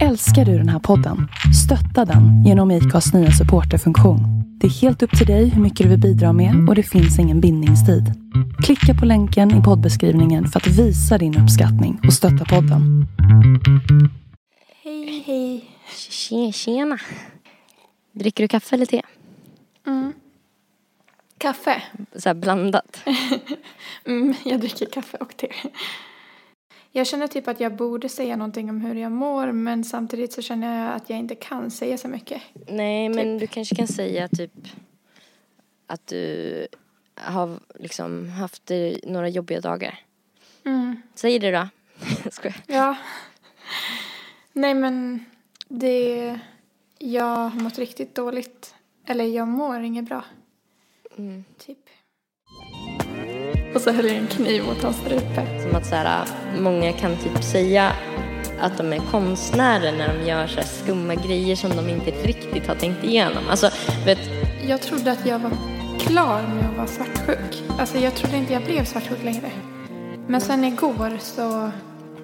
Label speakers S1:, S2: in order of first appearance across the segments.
S1: Älskar du den här podden? Stötta den genom IKAs nya supporterfunktion. Det är helt upp till dig hur mycket du vill bidra med och det finns ingen bindningstid. Klicka på länken i poddbeskrivningen för att visa din uppskattning och stötta podden.
S2: Hej, hej.
S3: Tje- Tjena. Dricker du kaffe eller te?
S2: Kaffe.
S3: Så här blandat.
S2: Mm, jag dricker kaffe och te. Jag känner typ att jag borde säga någonting om hur jag mår men samtidigt så känner jag att jag inte kan säga så mycket.
S3: Nej, men du kanske kan säga typ att du har liksom haft några jobbiga dagar.
S2: Mm.
S3: Säg det då. Skojar.
S2: Ja. Nej men det... Jag har mått riktigt dåligt. Eller jag mår inget bra.
S3: Mm.
S2: Typ. Och så höll jag en kniv mot hans strupe.
S3: Som att så här, många kan typ säga att de är konstnärer när de gör så skumma grejer som de inte riktigt har tänkt igenom. Alltså, vet,
S2: Jag trodde att jag var klar med att vara svartsjuk. Alltså jag trodde inte jag blev svartsjuk längre. Men sen igår så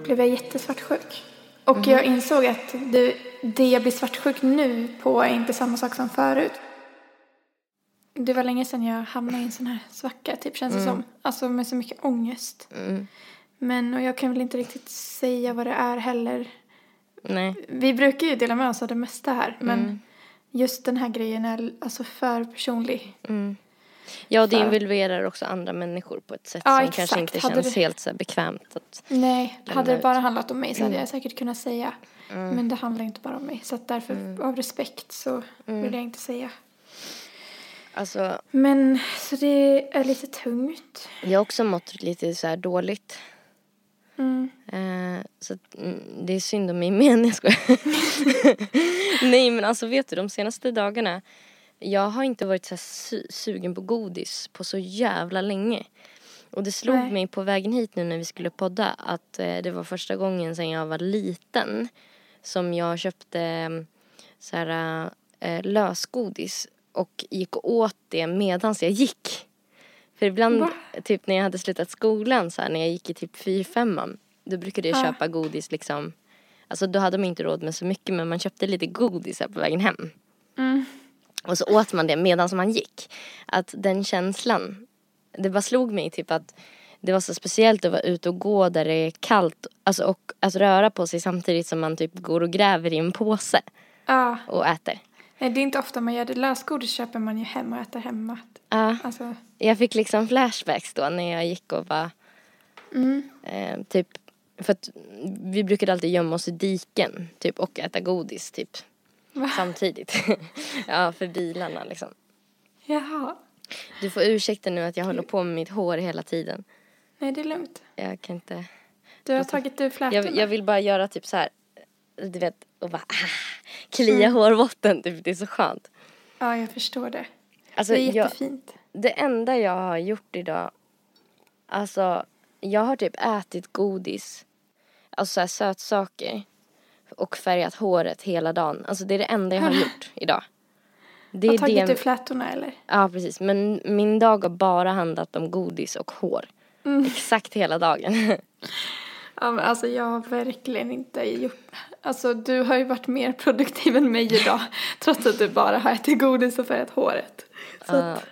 S2: blev jag jättesvartsjuk. Och jag insåg att det, det jag blir svartsjuk nu på är inte samma sak som förut. Det var länge sedan jag hamnade i en sån här svacka, typ känns det som. Alltså med så mycket ångest.
S3: mm,
S2: Men, och jag kan väl inte riktigt säga vad det är heller.
S3: nej.
S2: Vi brukar ju dela med oss av det mesta här, men just den här grejen är alltså för personlig.
S3: Mm. Ja, det
S2: För-
S3: involverar också andra människor på ett sätt
S2: Ja,
S3: som
S2: exakt.
S3: kanske inte
S2: Hade
S3: känns
S2: det-
S3: helt så bekvämt. Att,
S2: Nej, hade det
S3: ut.
S2: bara handlat om mig så hade jag säkert kunnat säga. Men det handlar inte bara om mig. Så att därför, av respekt, så vill jag inte säga.
S3: alltså,
S2: Men, så det är lite tungt.
S3: jag har också mått lite så här dåligt.
S2: Mm.
S3: Eh, så att, mm, det är synd om mig men jag skojar. Nej men alltså vet du de senaste dagarna jag har inte varit så su- sugen på godis på så jävla länge. Och det slog
S2: Nej.
S3: mig på vägen hit nu när vi skulle podda att eh, det var första gången sedan jag var liten som jag köpte eh, så här eh, lösgodis och gick åt det medans jag gick. För ibland,
S2: Va?
S3: typ när jag hade slutat skolan så här, när jag gick i typ 4 då brukade jag
S2: Ja.
S3: köpa godis liksom. Alltså då hade man inte råd med så mycket men man köpte lite godis här på vägen hem.
S2: Mm.
S3: Och så åt man det medan man gick. Att den känslan, det bara slog mig typ att det var så speciellt att vara ute och gå där det är kallt. Alltså och att röra på sig samtidigt som man typ går och gräver i en påse
S2: Ja,
S3: och äter.
S2: Nej, det är inte ofta man gör det. Lösgodis köper man ju hem och äter hemma.
S3: Ja,
S2: Alltså,
S3: jag fick liksom flashbacks då när jag gick och var
S2: mm.
S3: eh, typ för att vi brukade alltid gömma oss i diken typ och äta godis typ
S2: Va?
S3: samtidigt. ja, för bilarna liksom.
S2: Jaha.
S3: Du får ursäkta nu att jag håller på med mitt hår hela tiden.
S2: Nej, det är lugnt.
S3: Jag kan inte.
S2: Du har tagit ur flätorna.
S3: Jag, jag vill bara göra typ så här. Du vet, och bara ah, klia hårbotten typ. Det är så skönt.
S2: Ja, jag förstår det.
S3: Alltså,
S2: det är
S3: jag,
S2: jättefint.
S3: det enda jag har gjort idag. Alltså, jag har typ ätit godis. Alltså så här sötsaker. Och färgat håret hela dagen. Alltså det är det enda jag har gjort idag. Det
S2: Har tagit
S3: det.
S2: ur flätorna eller?
S3: Ja, precis. Men min dag har bara handlat om godis och hår.
S2: Mm.
S3: Exakt hela dagen.
S2: Ja, alltså jag har verkligen inte gjort... Alltså du har ju varit mer produktiv än mig idag. trots att du bara har ätit godis och färgat håret. Så
S3: Ja.
S2: att,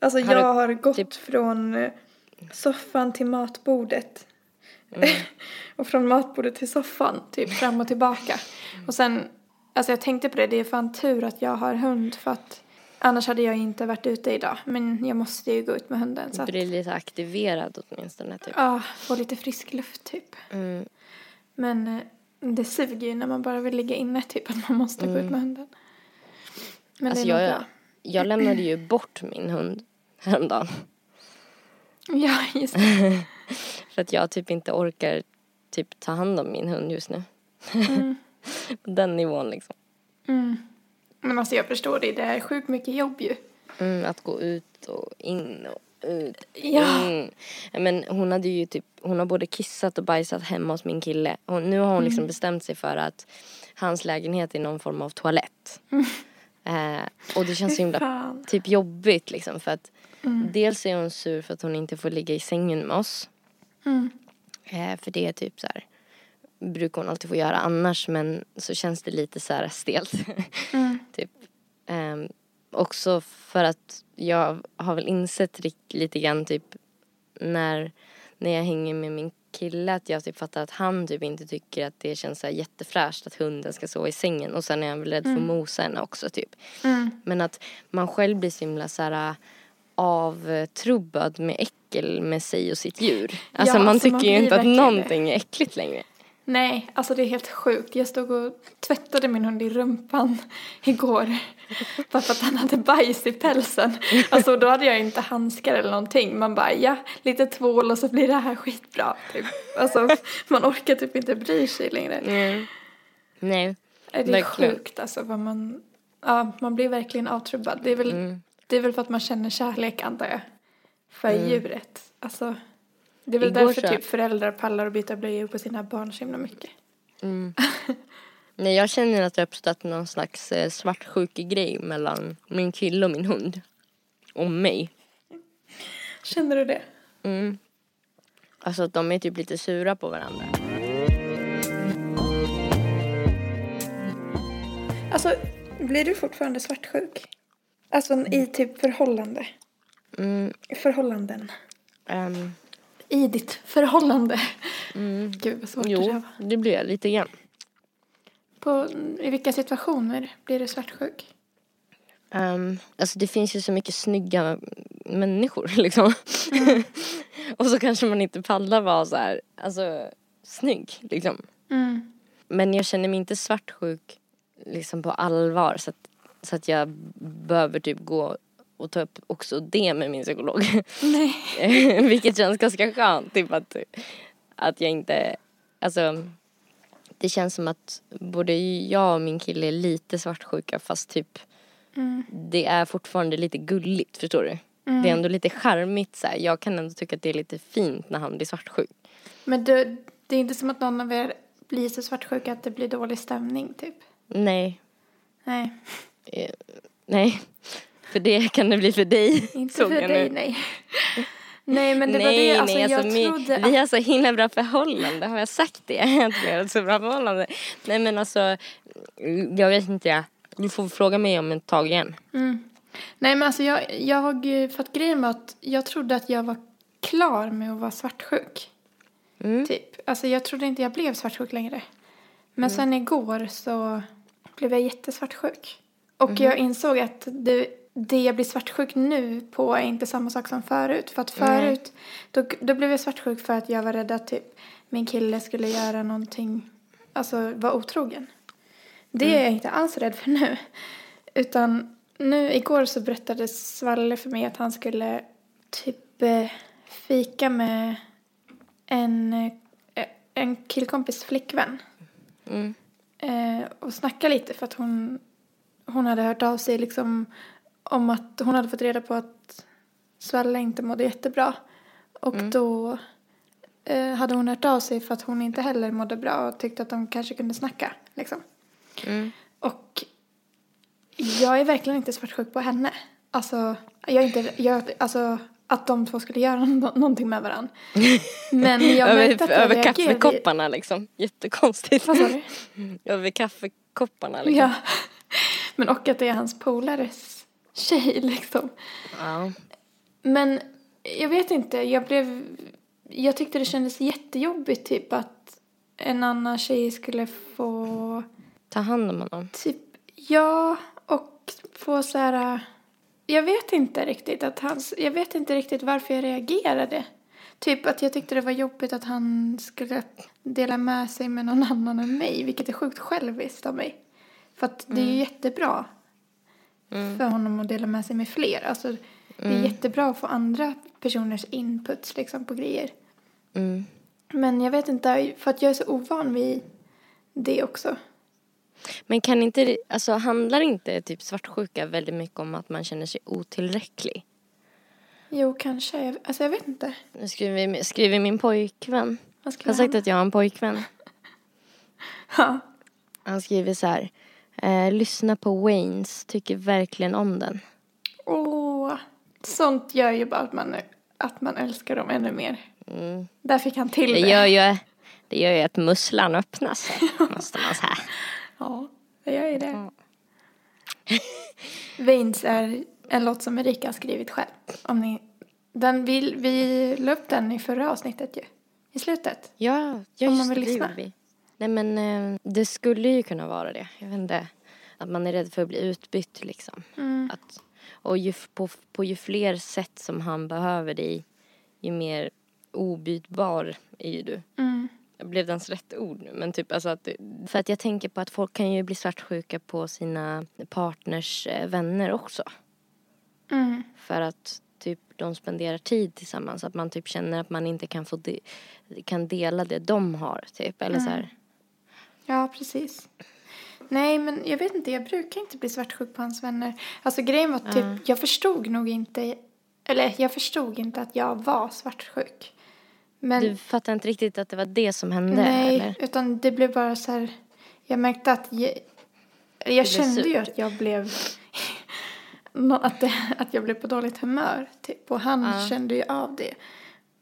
S2: alltså
S3: Har du
S2: jag har gått
S3: typ-
S2: från eh, soffan till matbordet.
S3: Mm.
S2: och från matbordet till soffan, typ fram och tillbaka. Och sen, alltså jag tänkte på det, det är fan tur att jag har hund för att annars hade jag inte varit ute idag. Men jag måste ju gå ut med hunden så att,
S3: Blir lite aktiverad åtminstone typ.
S2: ja, få lite frisk luft typ.
S3: Mm.
S2: Men eh, det suger ju när man bara vill ligga inne, typ att man måste gå ut med hunden. Men
S3: Alltså
S2: det är
S3: jag,
S2: bra.
S3: jag lämnade ju bort min hund häromdagen.
S2: Ja, just det.
S3: För att jag typ inte orkar typ ta hand om min hund just nu. På den nivån liksom.
S2: Mm. Men alltså jag förstår det, det är sjukt mycket jobb ju.
S3: Mm, att gå ut och in och ut.
S2: Ja.
S3: In. Men hon hade ju typ, hon har både kissat och bajsat hemma hos min kille. Och nu har hon liksom
S2: Mm.
S3: bestämt sig för att hans lägenhet är någon form av toalett. Eh, och det känns så himla typ jobbigt liksom för att
S2: Mm.
S3: dels är hon sur för att hon inte får ligga i sängen med oss.
S2: Mm.
S3: Eh, för det är typ så här brukar hon alltid få göra annars men så känns det lite så här stelt.
S2: Mm.
S3: typ. Ehm, också för att jag har väl insett lite grann typ när, när jag hänger med min kille att jag typ fattar att han typ inte tycker att det känns så jättefräscht att hunden ska sova i sängen och sen är han väl rädd för att mosa henne också typ.
S2: Mm.
S3: Men att man själv blir så himla så här avtrubbad med äckel med sig och sitt djur. Alltså man
S2: alltså,
S3: tycker
S2: man
S3: ju inte att någonting är äckligt längre.
S2: Nej, alltså det är helt sjukt. Jag stod och tvättade min hund i rumpan igår. Bara för att han hade bajs i pälsen. Alltså då hade jag inte handskar eller någonting. Man bara, ja, lite tvål och så blir det här skitbra. Typ. Alltså man orkar typ inte bry sig längre.
S3: Mm. Nej.
S2: Det är
S3: Verkligen.
S2: sjukt alltså vad man, ja man blir verkligen avtrubbad. Det är väl,
S3: Mm.
S2: det är väl för att man känner kärlek antar jag. För djuret. Alltså, det är väl
S3: Igår
S2: därför
S3: så-
S2: typ föräldrar pallar att byta blöjor på sina barn så himla mycket.
S3: Nej, jag känner att det har uppstått någon slags eh, svartsjukegrej mellan min kille och min hund. Och mig.
S2: Känner du det?
S3: Mm. Alltså att de är typ lite sura på varandra.
S2: Alltså, blir du fortfarande svartsjuk? Alltså i typ förhållande?
S3: Mm.
S2: Förhållanden?
S3: ehm,
S2: I ditt förhållande? Gud vad svårt det
S3: jo,
S2: var.
S3: det blir jag lite grann.
S2: På, I vilka situationer blir du svartsjuk?
S3: Um, alltså det finns ju så mycket snygga människor liksom. och så kanske man inte pallar vara så här, alltså snygg liksom.
S2: Mm.
S3: Men jag känner mig inte svartsjuk liksom på allvar så att, så att jag behöver typ gå och ta upp också det med min psykolog.
S2: Nej.
S3: Vilket känns ganska skönt, typ att, att jag inte, alltså det känns som att både jag och min kille är lite svartsjuka fast typ
S2: Mm.
S3: det är fortfarande lite gulligt, förstår du? Det är ändå lite charmigt så här. Jag kan ändå tycka att det är lite fint när han blir svartsjuk.
S2: Men du, det är inte som att någon av er blir så svartsjuka att det blir dålig stämning typ?
S3: Nej,
S2: Nej,
S3: eh, nej. För det kan det bli för dig.
S2: inte för
S3: jag
S2: dig
S3: nu.
S2: nej. nej men det var
S3: nej,
S2: det, alltså
S3: nej,
S2: jag
S3: alltså, vi,
S2: trodde
S3: vi har så himla bra förhållande, har jag sagt det? Att vi har ett så bra förhållande. Nej men alltså, jag vet inte. Du får fråga mig om ett tag igen.
S2: Mm. Nej men alltså jag, jag har eh, fått grejen med att jag trodde att jag var klar med att vara svartsjuk.
S3: Mm.
S2: Typ. Alltså jag trodde inte jag blev svartsjuk längre. Men sen igår så blev jag jättesvartsjuk. Och jag insåg att det, det jag blir svartsjuk nu på är inte samma sak som förut. För att förut, då, då blev jag svartsjuk för att jag var rädd att typ min kille skulle göra någonting, alltså vara otrogen. Det är jag inte alls rädd för nu. Utan nu igår så berättade Svalle för mig att han skulle typ eh, fika med en, eh, en killkompis flickvän.
S3: Mm.
S2: Eh, och snacka lite för att hon, hon hade hört av sig liksom om att hon hade fått reda på att Svalle inte mådde jättebra. Och då eh, hade hon hört av sig för att hon inte heller mådde bra och tyckte att de kanske kunde snacka liksom.
S3: Mm.
S2: Och jag är verkligen inte svartsjuk på henne. Alltså, jag är inte, jag, alltså att de två skulle göra nå- någonting med varandra. Men jag märkte att jag
S3: över
S2: reagerade.
S3: kaffekopparna liksom. Jättekonstigt.
S2: Vad sa du?
S3: över kaffekopparna liksom.
S2: Ja. Men och att det är hans polares tjej liksom.
S3: Ja.
S2: Men jag vet inte, jag blev... Jag tyckte det kändes jättejobbigt typ att en annan tjej skulle få
S3: Ta hand om honom.
S2: Typ, ja, och få så här... Jag vet inte riktigt att hans... Jag vet inte riktigt varför jag reagerade. Typ att jag tyckte det var jobbigt att han skulle dela med sig med någon annan än mig, vilket är sjukt själviskt av mig. För att det är ju jättebra för honom att dela med sig med fler. Alltså, det är jättebra att få andra personers inputs liksom, på grejer.
S3: Mm.
S2: Men jag vet inte, för att jag är så ovan vid det också.
S3: Men kan inte, alltså handlar inte typ svartsjuka väldigt mycket om att man känner sig otillräcklig?
S2: Jo, kanske. Jag, alltså jag vet inte.
S3: Nu skriver, skriver min pojkvän.
S2: Vad
S3: Jag har sagt
S2: han-
S3: att jag har en pojkvän.
S2: Ja.
S3: Han skriver så här. Eh, lyssna på Waynes, tycker verkligen om den.
S2: Åh, sånt gör ju bara att man, att man älskar dem ännu mer.
S3: Mm.
S2: Där fick han till
S3: Det
S2: det.
S3: gör ju, Det gör ju att musslan öppnas. Måste man säga.
S2: Ja, det gör ju det.
S3: Ja.
S2: Veins är en låt som Erika har skrivit själv. Om ni, den vi, vi la upp den i förra avsnittet ju. I slutet.
S3: Ja, ja
S2: Om
S3: just
S2: man vill
S3: det,
S2: lyssna.
S3: vi. Nej men eh, det skulle ju kunna vara det. Jag vet inte. Att man är rädd för att bli utbytt liksom.
S2: Mm.
S3: Att, och ju, på, på ju fler sätt som han behöver dig, ju mer obytbar är ju du.
S2: Mm.
S3: Blev det ens rätt ord nu? Men typ alltså att, för att jag tänker på att folk kan ju bli svartsjuka på sina partners eh, vänner också.
S2: Mm.
S3: För att typ de spenderar tid tillsammans. Att man typ känner att man inte kan få de, kan dela det de har typ. Eller så här.
S2: Ja, precis. Nej, men jag vet inte, jag brukar inte bli svartsjuk på hans vänner. Alltså grejen var typ, jag förstod nog inte, eller jag förstod inte att jag var svartsjuk. Men
S3: Du fattar inte riktigt att det var det som hände
S2: nej,
S3: eller?
S2: utan det blev bara så här, jag märkte att jag, jag kände ju att jag blev, att, det, att jag blev på dåligt humör. Typ. Och han
S3: Ja.
S2: kände ju av det.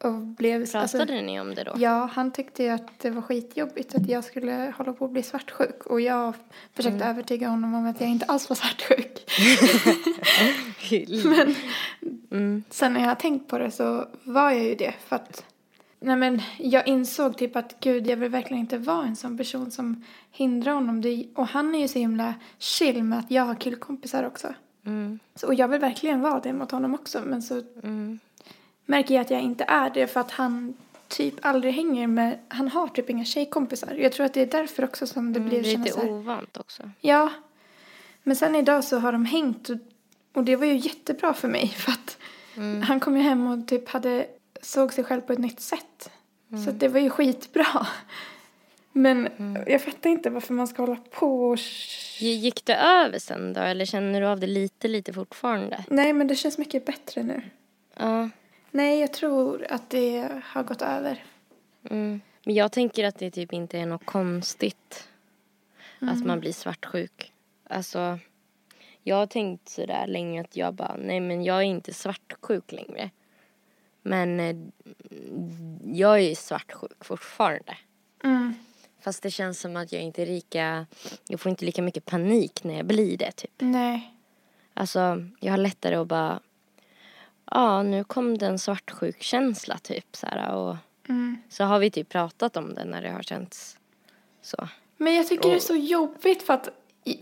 S2: Och blev,
S3: Pratade
S2: alltså,
S3: ni om det då?
S2: Ja, han tyckte ju att det var skitjobbigt att jag skulle hålla på att bli svartsjuk. Och jag försökte
S3: Mm.
S2: övertyga honom om att jag inte alls var svartsjuk. Men
S3: Mm.
S2: sen när jag har tänkt på det så var jag ju det. För att nej men, jag insåg typ att gud, jag vill verkligen inte vara en sån person som hindrar honom. Det, och han är ju så himla chill med att jag har killkompisar också.
S3: Mm.
S2: Så, och jag vill verkligen vara det mot honom också. Men så
S3: Mm.
S2: Märker jag att jag inte är det för att han typ aldrig hänger med, han har typ inga tjejkompisar. Jag tror att det är därför också som det
S3: Mm,
S2: blir
S3: lite
S2: så här.
S3: ovant också.
S2: Ja. Men sen idag så har de hängt och, och det var ju jättebra för mig för att
S3: Mm.
S2: han kom ju hem och typ hade, såg sig själv på ett nytt sätt.
S3: Mm.
S2: Så det var ju skitbra. Men jag fattar inte varför man ska hålla på och...
S3: Gick det över sen då eller känner du av det lite lite fortfarande?
S2: Nej men det känns mycket bättre nu.
S3: Ja.
S2: Nej jag tror att det har gått över.
S3: Mm. Men jag tänker att det typ inte är något konstigt att
S2: Mm.
S3: man blir svartsjuk. Alltså, jag har tänkt sådär länge att jag bara, nej men jag är inte svartsjuk längre. Men eh, jag är svartsjuk fortfarande.
S2: Mm.
S3: Fast det känns som att jag inte är lika, jag får inte lika mycket panik när jag blir det typ.
S2: Nej.
S3: Alltså, jag har lättare att bara, ja nu kom det en svartsjuk känsla typ så här, och
S2: Mm.
S3: så har vi typ pratat om det när det har känts så.
S2: Men jag tycker det är så jobbigt för att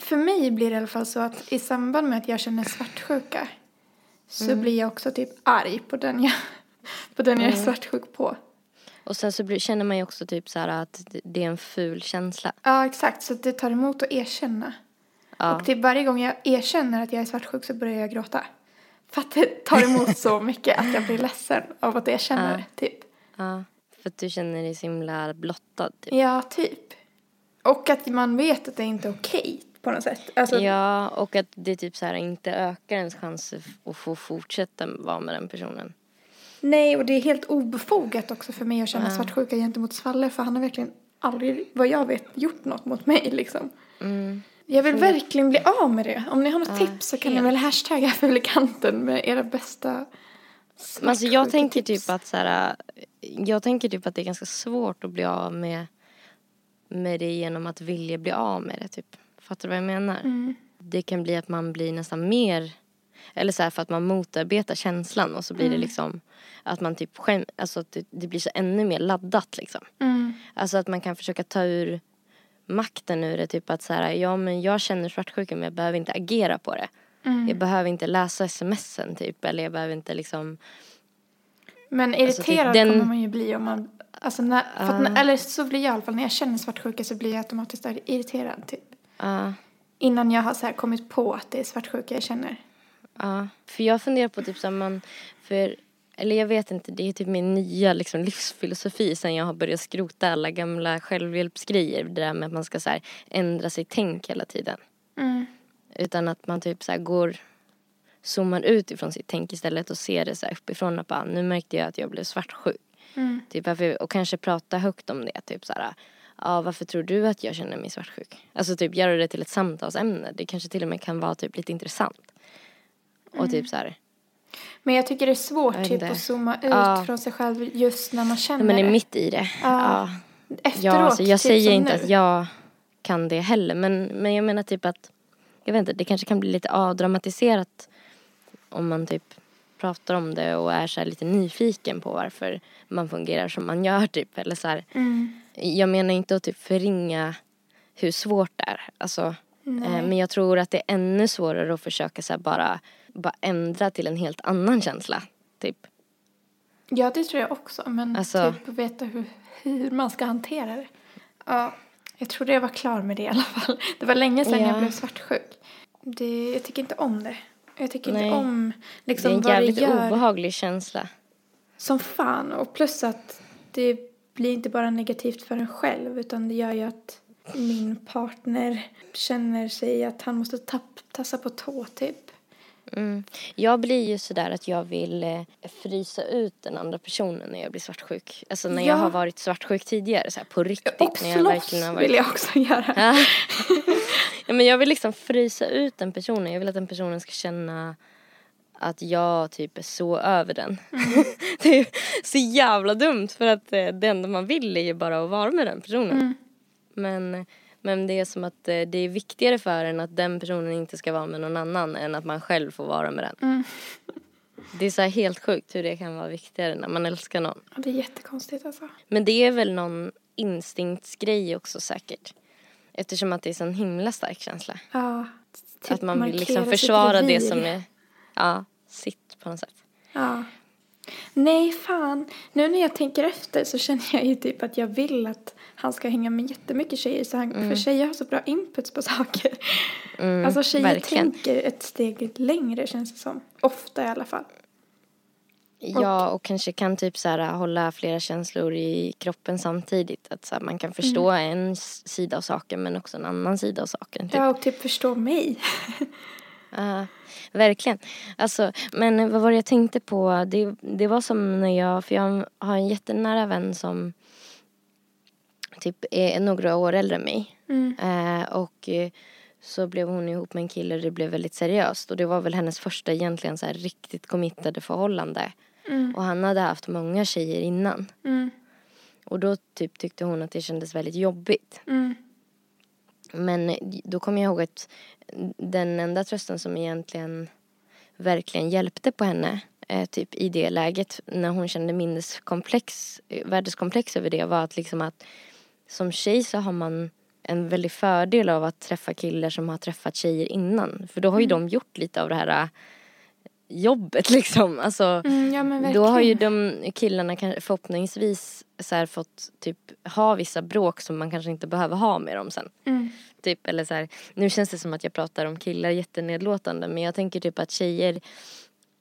S2: för mig blir det i alla fall så att i samband med att jag känner svartsjuka så blir jag också typ arg på den jag, på den jag är svartsjuk på.
S3: Och sen så blir, känner man ju också typ så här att det- det är en ful känsla.
S2: Ja, exakt. Så det tar emot att erkänna.
S3: Ja.
S2: Och typ varje gång jag erkänner att jag är svartsjuk så börjar jag gråta. För att det tar emot så mycket att jag blir ledsen av att erkänna
S3: Ja.
S2: det, typ.
S3: Ja, för att du känner dig så himla blottad typ.
S2: Ja, typ. Och att man vet att det inte är okej på något sätt. Alltså,
S3: Ja, och att det typ så här inte ökar ens chanser att få fortsätta vara med den personen.
S2: Nej, och det är helt obefogat också för mig att känna svartsjuka gentemot Svalle för han har verkligen aldrig, vad jag vet, gjort något mot mig liksom.
S3: Mm.
S2: Jag vill verkligen bli av med det. Om ni har något tips så kan ni väl hashtagga Fulikanten med era bästa
S3: alltså jag tänker
S2: svartsjuketips.
S3: typ att så här, jag tänker typ att det är ganska svårt att bli av med, med det genom att vilja bli av med det typ. Fattar du vad jag menar?
S2: Mm.
S3: Det kan bli att man blir nästan mer, eller så här för att man motarbetar känslan och så blir det liksom att man typ skäm, alltså att det, det blir så ännu mer laddat liksom.
S2: Mm.
S3: Alltså att man kan försöka ta ur makten ur det. Typ att så här, ja men jag känner svartsjuka men jag behöver inte agera på det.
S2: Mm.
S3: Jag behöver inte läsa smsen typ. Eller jag behöver inte liksom.
S2: Men
S3: Alltså, typ
S2: irriterad
S3: den-
S2: kommer man ju bli om man, alltså när, för att, eller så blir jag i alla fall när jag känner svartsjuka så blir jag automatiskt irriterad typ.
S3: Ja,
S2: Innan jag har så här kommit på att det är svartsjuka jag känner.
S3: ja. För jag funderar på typ så här, man. För, eller jag vet inte. Det är typ min nya liksom, livsfilosofi. Sen jag har börjat skrota alla gamla självhjälpsgrejer. Det där med att man ska så här, ändra sitt tänk hela tiden.
S2: Mm.
S3: Utan att man typ så här går zoomar ut ifrån sitt tänk istället och ser det så här uppifrån och bara nu märkte jag att jag blev svartsjuk.
S2: Mm.
S3: Typ och kanske prata högt om det. Typ så här, ja varför tror du att jag känner mig svartsjuk? Alltså typ göra det till ett samtalsämne. Det kanske till och med kan vara typ lite intressant. Och typ så här,
S2: Men jag tycker det är svårt typ att zooma ut
S3: Ja.
S2: från sig själv just när man känner
S3: man är
S2: det.
S3: mitt i det.
S2: Ja.
S3: Ja.
S2: efteråt.
S3: Ja, alltså jag
S2: typ
S3: säger
S2: som
S3: inte
S2: nu.
S3: att jag kan det heller. Men, men jag menar typ att, jag vet inte, det kanske kan bli lite avdramatiserat om man typ pratar om det och är så här lite nyfiken på varför man fungerar som man gör typ. Eller så här.
S2: Mm.
S3: Jag menar inte att typ förringa hur svårt det är. Alltså, eh,
S2: Nej.
S3: men jag tror att det är ännu svårare att försöka så bara, bara ändra till en helt annan känsla. Typ.
S2: Ja, det tror jag också. Men
S3: Alltså-
S2: typ veta hur, hur man ska hantera det. Ja, jag trodde jag var klar med det i alla fall. Det var länge sedan
S3: Ja.
S2: jag blev svartsjuk. Det, jag tycker inte om det. Jag tycker
S3: Nej.
S2: inte om
S3: Det är
S2: liksom,
S3: en
S2: vad det
S3: jävligt
S2: gör.
S3: obehaglig känsla.
S2: Som fan. Och plus att det blir inte bara negativt för en själv utan det gör ju att min partner känner sig att han måste tapp, tassa på tå typ.
S3: Mm. Jag blir ju sådär att jag vill eh, frysa ut den andra personen när jag blir svartsjuk. Alltså när
S2: Ja.
S3: jag har varit svartsjuk tidigare, så här, på riktigt.
S2: Och
S3: när jag verkligen har varit...
S2: vill jag också göra.
S3: Ja. ja, men jag vill liksom frysa ut den personen. Jag vill att den personen ska känna att jag typ är så över den.
S2: Mm.
S3: det är så jävla dumt för att eh, det enda man vill är ju bara att vara med den personen.
S2: Mm.
S3: Men, men det är som att eh, det är viktigare för en att den personen inte ska vara med någon annan än att man själv får vara med den.
S2: Mm.
S3: Det är så helt sjukt hur det kan vara viktigare när man älskar någon.
S2: Ja, det är jättekonstigt alltså.
S3: Men det är väl någon instinktsgrej också säkert. Eftersom att det är så en himla stark känsla.
S2: Ja, typ
S3: att man vill liksom försvara det som är, ja, sitt på något sätt.
S2: Ja. Nej, fan. Nu när jag tänker efter så känner jag ju typ att jag vill att han ska hänga med jättemycket tjejer. Så han, För tjejer har så bra inputs på saker.
S3: Mm,
S2: alltså tjejer
S3: verkligen.
S2: tänker ett steg längre känns det som. Ofta i alla fall.
S3: Ja, och kanske kan typ så här hålla flera känslor i kroppen samtidigt. Att så här, man kan förstå
S2: Mm.
S3: en sida av saken men också en annan sida av saken. Typ.
S2: Ja, och typ förstå mig.
S3: Ja, verkligen. Alltså, men vad var det jag tänkte på? Det, det var som när jag, för jag har en jättenära vän som typ är några år äldre än mig.
S2: Mm.
S3: Eh, och eh, så blev hon ihop med en kille och det blev väldigt seriöst. Och det var väl hennes första egentligen så här riktigt committade förhållande.
S2: Mm.
S3: Och han hade haft många tjejer innan.
S2: Mm.
S3: Och då typ tyckte hon att det kändes väldigt jobbigt.
S2: Mm.
S3: Men då kommer jag ihåg att den enda trösten som egentligen verkligen hjälpte på henne eh, typ i det läget när hon kände minneskomplex, eh, värdeskomplex över det var att liksom att som tjej så har man en väldig fördel av att träffa killar som har träffat tjejer innan. För då har ju de gjort lite av det här eh, jobbet liksom. Alltså,
S2: Mm, ja,
S3: då har ju de killarna förhoppningsvis så fått typ ha vissa bråk som man kanske inte behöver ha med dem sen.
S2: Mm.
S3: Typ, eller så här, nu känns det som att jag pratar om killar jättenedlåtande men jag tänker typ att tjejer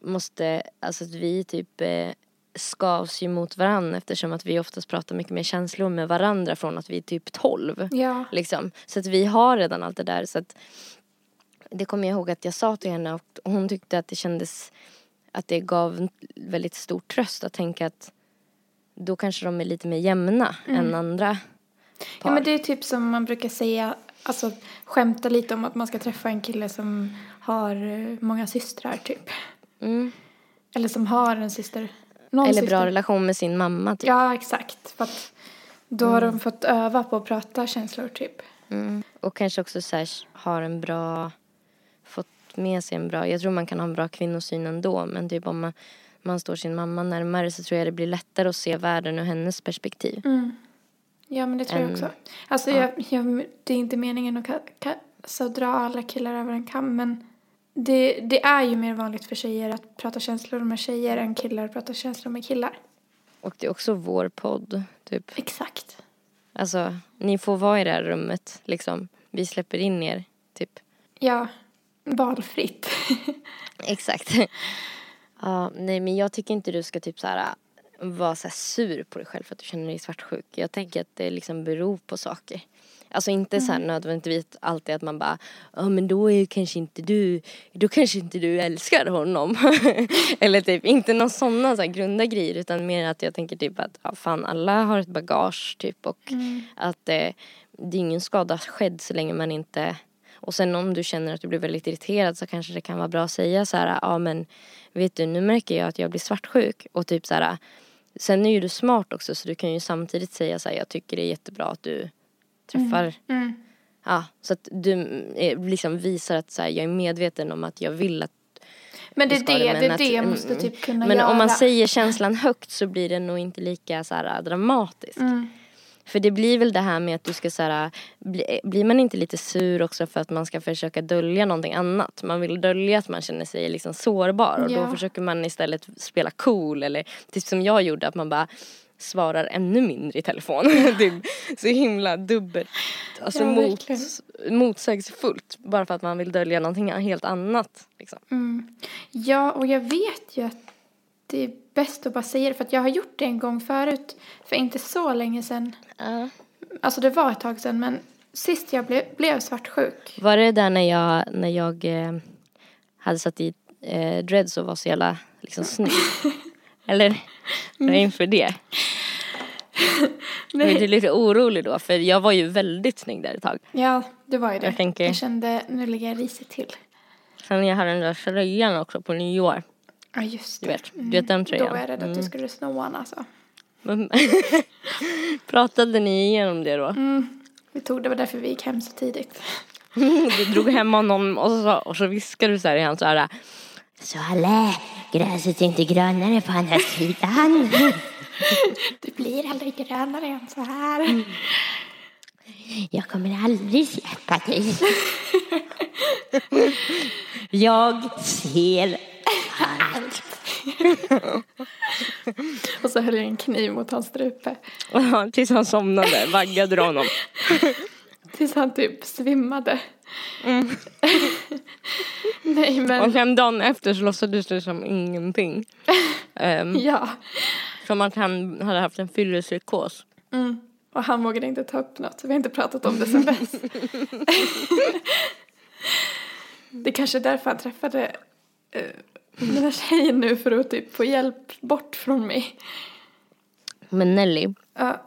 S3: måste, alltså att vi typ eh, skavs ju mot varandra eftersom att vi oftast pratar mycket mer känslor med varandra från att vi är typ 12.
S2: Ja.
S3: Liksom. Så att vi har redan allt det där så att det kommer jag ihåg att jag sa till henne och hon tyckte att det kändes att det gav väldigt stor tröst att tänka att då kanske de är lite mer jämna än andra par.
S2: ja, men det är typ som man brukar säga, alltså skämta lite om att man ska träffa en kille som har eh, många systrar typ.
S3: mm.
S2: Eller som har en syster. Någon
S3: Eller
S2: syster.
S3: bra relation med sin mamma typ.
S2: Ja, exakt. För att då har de fått öva på att prata känslor typ.
S3: Mm. Och kanske också så här, har en bra, fått med sig en bra, jag tror man kan ha en bra kvinnosyn ändå men typ om man, man står sin mamma närmare så tror jag det blir lättare att se världen ur hennes perspektiv.
S2: Mm. Ja, men det tror jag
S3: En-
S2: också. Alltså,
S3: ja.
S2: jag, jag, det är inte meningen att ka, ka, så dra alla killar över en kam, men det, det är ju mer vanligt för tjejer att prata känslor med tjejer än killar att prata känslor med killar.
S3: Och det är också vår podd typ.
S2: Exakt.
S3: Alltså ni får vara i det här rummet liksom. Vi släpper in er typ.
S2: Ja, valfritt.
S3: Exakt. ja, nej men jag tycker inte du ska typ så här vara så här sur på dig själv för att du känner dig svartsjuk. Jag tänker att det liksom beror på saker. Alltså inte så här nödvändigtvis alltid att man bara, ja men då är kanske inte du, då kanske inte du älskar honom. Eller typ inte någon sådana så här grunda grejer utan mer att jag tänker typ att, ja fan alla har ett bagage typ och att eh, det är ingen skada skedd så länge man inte och sen om du känner att du blir väldigt irriterad så kanske det kan vara bra att säga så här, ja men vet du nu märker jag att jag blir svartsjuk och typ så här sen är ju du smart också så du kan ju samtidigt säga så här, jag tycker det är jättebra att du träffar
S2: Mm.
S3: Ja, så att du eh, liksom visar att så här, jag är medveten om att jag vill att
S2: Men det är det,
S3: men
S2: det, är
S3: att-
S2: det
S3: mm,
S2: måste typ kunna
S3: Men
S2: göra.
S3: om man säger känslan högt så blir det nog inte lika så här, dramatiskt.
S2: Mm.
S3: För det blir väl det här med att du ska så här, bli, blir man inte lite sur också för att man ska försöka dölja någonting annat? Man vill dölja att man känner sig liksom sårbar och
S2: Ja.
S3: då försöker man istället spela cool eller typ som jag gjorde att man bara svarar ännu mindre i telefon. är så himla dubbelt, alltså
S2: Ja,
S3: mot, motsägelsefullt bara för att man vill dölja någonting helt annat. Liksom.
S2: Mm. Ja, och jag vet ju att det är bäst att bara säga det. För att jag har gjort det en gång förut. För inte så länge sedan.
S3: Ja.
S2: Alltså det var ett tag sedan. Men sist jag blev, blev svartsjuk.
S3: Var det där när jag, när jag eh, hade satt i eh, dreads och var så jävla liksom snygg? Eller var inför det? Men du är lite orolig då för jag var ju väldigt snygg där ett tag.
S2: Ja, det var ju det.
S3: Jag tänker-
S2: jag kände, nu ligger jag risigt till.
S3: Sen jag hade den där tröjan också på nyår.
S2: Ja, just
S3: Du
S2: det.
S3: vet, du vet den tröjan?
S2: Då var jag rädd att
S3: Mm.
S2: du skulle sno han alltså.
S3: Pratade ni igenom det då?
S2: Mm. Vi tog, det var därför vi gick hem så tidigt.
S3: Du drog hem honom och så, och så viskade du så här i hans öra.
S4: Så alla, gräset är inte grönare på andra sidan.
S2: Det blir aldrig grönare än så här.
S4: Jag kommer aldrig släppa dig. Jag ser.
S2: Och så höll jag en kniv mot hans strupe.
S3: Tills han somnade, vaggade du honom.
S2: Tills han typ svimmade.
S3: Mm.
S2: Nej
S3: Och
S2: men,
S3: sen dagen efter så låtsades du som ingenting. Ehm,
S2: ja.
S3: Som att han hade haft en fyllepsykos.
S2: Mm. Och han vågade inte ta upp något, vi har inte pratat om det sen dess. det kanske är därför han träffade uh, den här tjejen nu för att typ få hjälp bort från mig.
S3: Men Nelly,
S2: Ja,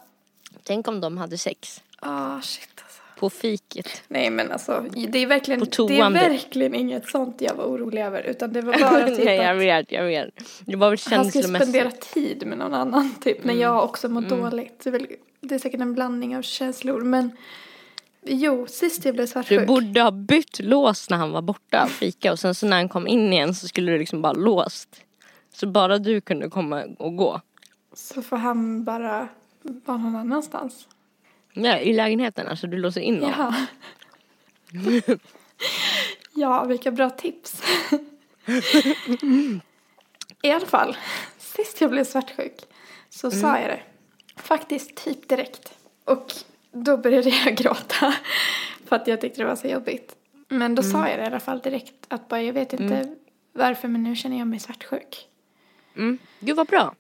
S3: tänk om de hade sex.
S2: ah shit alltså.
S3: På fiket.
S2: Nej men alltså, det är verkligen, det är verkligen inget sånt jag var orolig över. Utan det var bara typ
S3: Nej jag vet, jag vet. Det var väl
S2: han skulle spendera
S3: känslomässigt.
S2: tid med någon annan typ. När jag också mår dåligt. Det är, väl, det är säkert en blandning av känslor. Men jo, sist jag blev svartsjuk.
S3: Du borde ha bytt lås när han var borta och fika och sen så när han kom in igen så skulle du liksom bara låst. Så bara du kunde komma och gå.
S2: Så får han bara vara någon annanstans.
S3: Ja, i lägenheten, alltså du låser in honom.
S2: Ja. ja, vilka bra tips. I alla fall, sist jag blev svartsjuk så sa jag det. Faktiskt typ direkt. Och då började jag gråta. För att jag tyckte det var så jobbigt. Men då sa jag det i alla fall direkt. Att bara, jag vet inte varför men nu känner jag mig svartsjuk.
S3: Mm. Gud vad bra.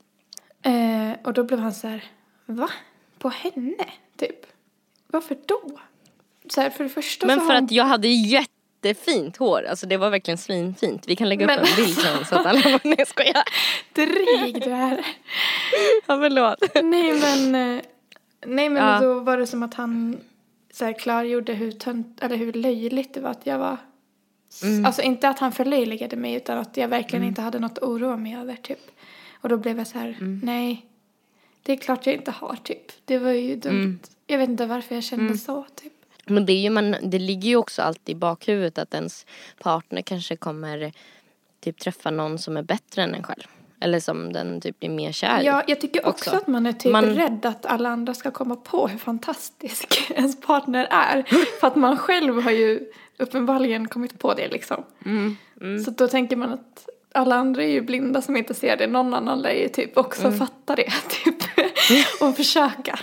S2: Eh, och då blev han så här, va? På henne? Typ. Varför då? Så här, för det första
S3: Men för
S2: har
S3: att jag hade jättefint hår, alltså det var verkligen svinfint. Vi kan lägga upp
S2: Men-
S3: en bild sen så att alla Nej jag skojar.
S2: dryg du är.
S3: Ja förlåt.
S2: Nej men, eh, nej men
S3: Ja.
S2: då var det som att han så här klargjorde hur tönt, eller hur löjligt det var att jag var.
S3: Mm.
S2: Alltså inte att han förlöjligade mig utan att jag verkligen inte hade något att oroa mig över typ. Och då blev jag så här,
S3: Mm.
S2: nej. Det är klart jag inte har typ. Det var ju dumt.
S3: Mm.
S2: Jag vet inte varför jag kände så typ.
S3: Men det, är ju man, det ligger ju också alltid i bakhuvudet att ens partner kanske kommer typ träffa någon som är bättre än en själv. Eller som den typ blir mer kär.
S2: Ja, jag tycker också,
S3: också.
S2: att man är typ
S3: Man-
S2: rädd att alla andra ska komma på hur fantastisk ens partner är. För att man själv har ju uppenbarligen kommit på det liksom.
S3: Mm,
S2: Så då tänker man att alla andra är ju blinda som inte ser det. Någon annan lär ju typ också
S3: Mm.
S2: fatta det typ. Och försöka.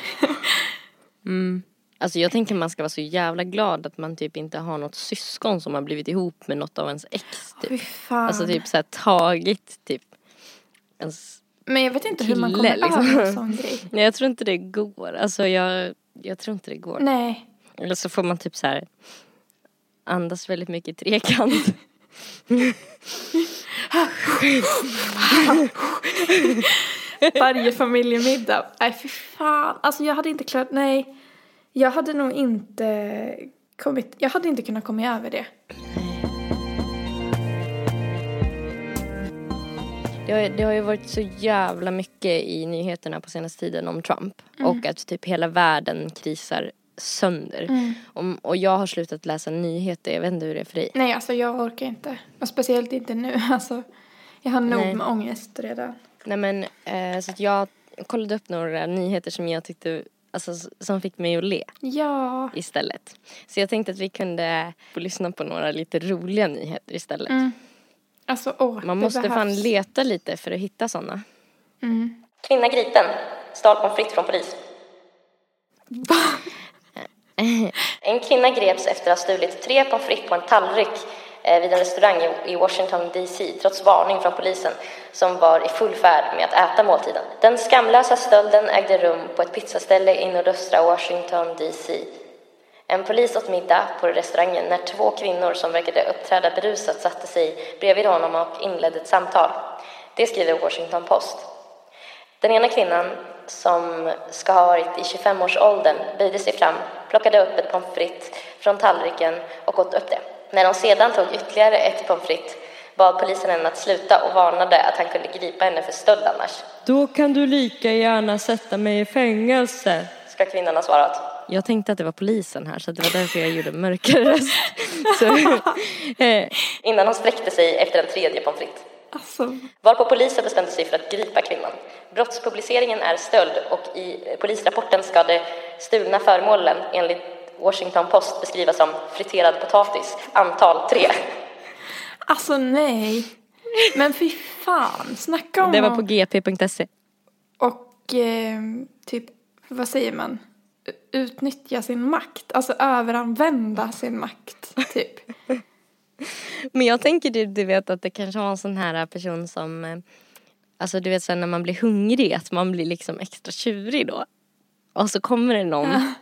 S3: Alltså jag tänker man ska vara så jävla glad att man typ inte har något syskon som har blivit ihop med något av ens ex. Typ.
S2: fan.
S3: Alltså typ såhär tagit typ ens
S2: Men jag vet inte hur man
S3: kille,
S2: kommer
S3: liksom.
S2: över en sån grej.
S3: Nej jag tror inte det går. Alltså jag, jag tror inte det går.
S2: Nej.
S3: Eller så får man typ så här andas väldigt mycket i trekant.
S2: Varje familjemiddag. Nej fy fan. Alltså jag hade inte klarat, nej. Jag hade nog inte kommit, jag hade inte kunnat komma över det.
S3: Det har, det har ju varit så jävla mycket i nyheterna på senaste tiden om Trump. Och att typ hela världen krisar sönder. Och, och jag har slutat läsa nyheter, jag vet inte hur det är för dig.
S2: Nej, alltså jag orkar inte. Och speciellt inte nu. Alltså, jag har nog
S3: Nej.
S2: med ångest redan.
S3: Nej men eh, så att jag kollade upp några nyheter som jag tyckte, alltså som fick mig att le
S2: Ja.
S3: istället. Så jag tänkte att vi kunde få lyssna på några lite roliga nyheter istället.
S2: Mm. Alltså, åh,
S3: Man måste fan
S2: behövs.
S3: leta lite för att hitta sådana.
S2: Mm.
S3: Kvinna gripen, stal pommes frites från polis. En kvinna greps efter att ha stulit tre pommes frites på en tallrik eh, vid en restaurang i- i Washington DC trots varning från polisen som var i full färd med att äta måltiden. Den skamlösa stölden ägde rum på ett pizzaställe i nordöstra Washington DC. En polis åt middag på restaurangen när två kvinnor som verkade uppträda berusat satte sig bredvid honom och inledde ett samtal. Det skriver Washington Post. Den ena kvinnan, som ska ha varit i 25-årsåldern, böjde sig fram, plockade upp ett pommes frites från tallriken och åt upp det. När hon sedan tog ytterligare ett pommes frites bad polisen henne att sluta och varnade att han kunde gripa henne för stöld annars.
S5: Då kan du lika gärna sätta mig i fängelse.
S3: Ska kvinnan ha svarat. Jag tänkte att det var polisen här så det var därför jag gjorde mörkare röst. Så, eh, Innan hon sträckte sig efter en tredje pommes frites.
S2: Alltså,
S3: Varpå polisen bestämde sig för att gripa kvinnan. Brottspubliceringen är stöld och i eh, polisrapporten ska de stulna föremålen enligt Washington Post beskrivas som friterad potatis, antal tre.
S2: alltså nej. Men fy fan, snacka om
S3: Det var på gp.se.
S2: Och eh, typ, vad säger man? Utnyttja sin makt. Alltså överanvända sin makt, typ.
S3: Men jag tänker du, du vet att det kanske var en sån här person som eh, Alltså du vet sen när man blir hungrig att man blir liksom extra tjurig då. Och så kommer det någon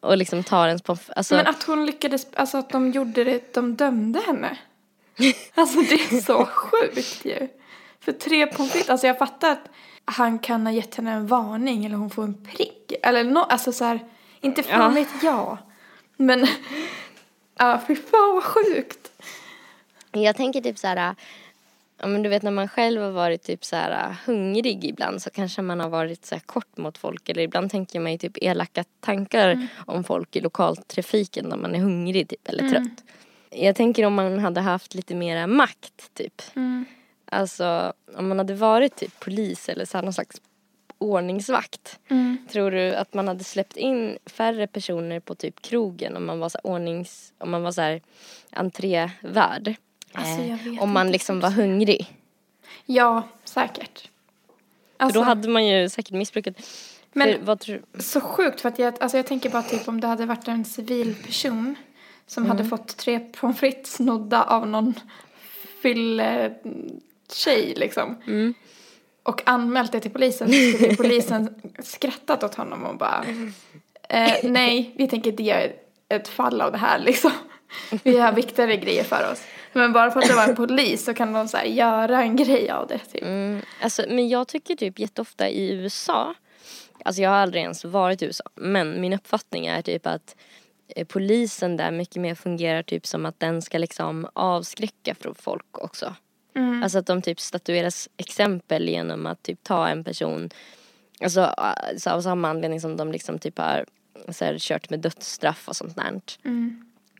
S3: och liksom tar ens pommes alltså,
S2: Men att hon lyckades, alltså att de gjorde det, de dömde henne. Alltså det är så sjukt ju. För tre pommes frites, alltså jag fattar att han kan ha gett henne en varning eller hon får en prick. Eller no, alltså så här, inte fan
S3: Ja.
S2: vet jag. Men, ja fy fan vad sjukt.
S3: Jag tänker typ så här, ja men du vet när man själv har varit typ så här hungrig ibland så kanske man har varit så här kort mot folk eller ibland tänker man ju typ elaka tankar om folk i lokaltrafiken när man är hungrig typ eller trött. Jag tänker om man hade haft lite mera makt typ. Alltså om man hade varit typ polis eller så här, någon slags ordningsvakt. Tror du att man hade släppt in färre personer på typ krogen om man var så här ordnings, om man var så här entrévärd?
S2: Alltså, jag
S3: Eh, om man liksom var hungrig.
S2: Ja, säkert.
S3: För
S2: Alltså,
S3: då hade man ju säkert missbrukat.
S2: Men-
S3: för,
S2: Så sjukt för att jag, alltså jag tänker bara typ om det hade varit en civil person som hade fått tre pommes frites snodda av någon fylle tjej liksom. Och anmält det till polisen så skulle polisen skrattat åt honom och bara eh, nej, vi tänker inte göra ett fall av det här liksom. Vi har viktigare grejer för oss. Men bara för att det var en polis så kan de så här göra en grej av det typ.
S3: Mm, alltså, men jag tycker typ jätteofta i USA, alltså jag har aldrig ens varit i USA, men min uppfattning är typ att eh, polisen där mycket mer fungerar typ som att den ska liksom avskräcka från folk också. Alltså att de typ statueras exempel genom att typ ta en person, alltså så av samma anledning som de liksom typ har så här, kört med dödsstraff och sånt där.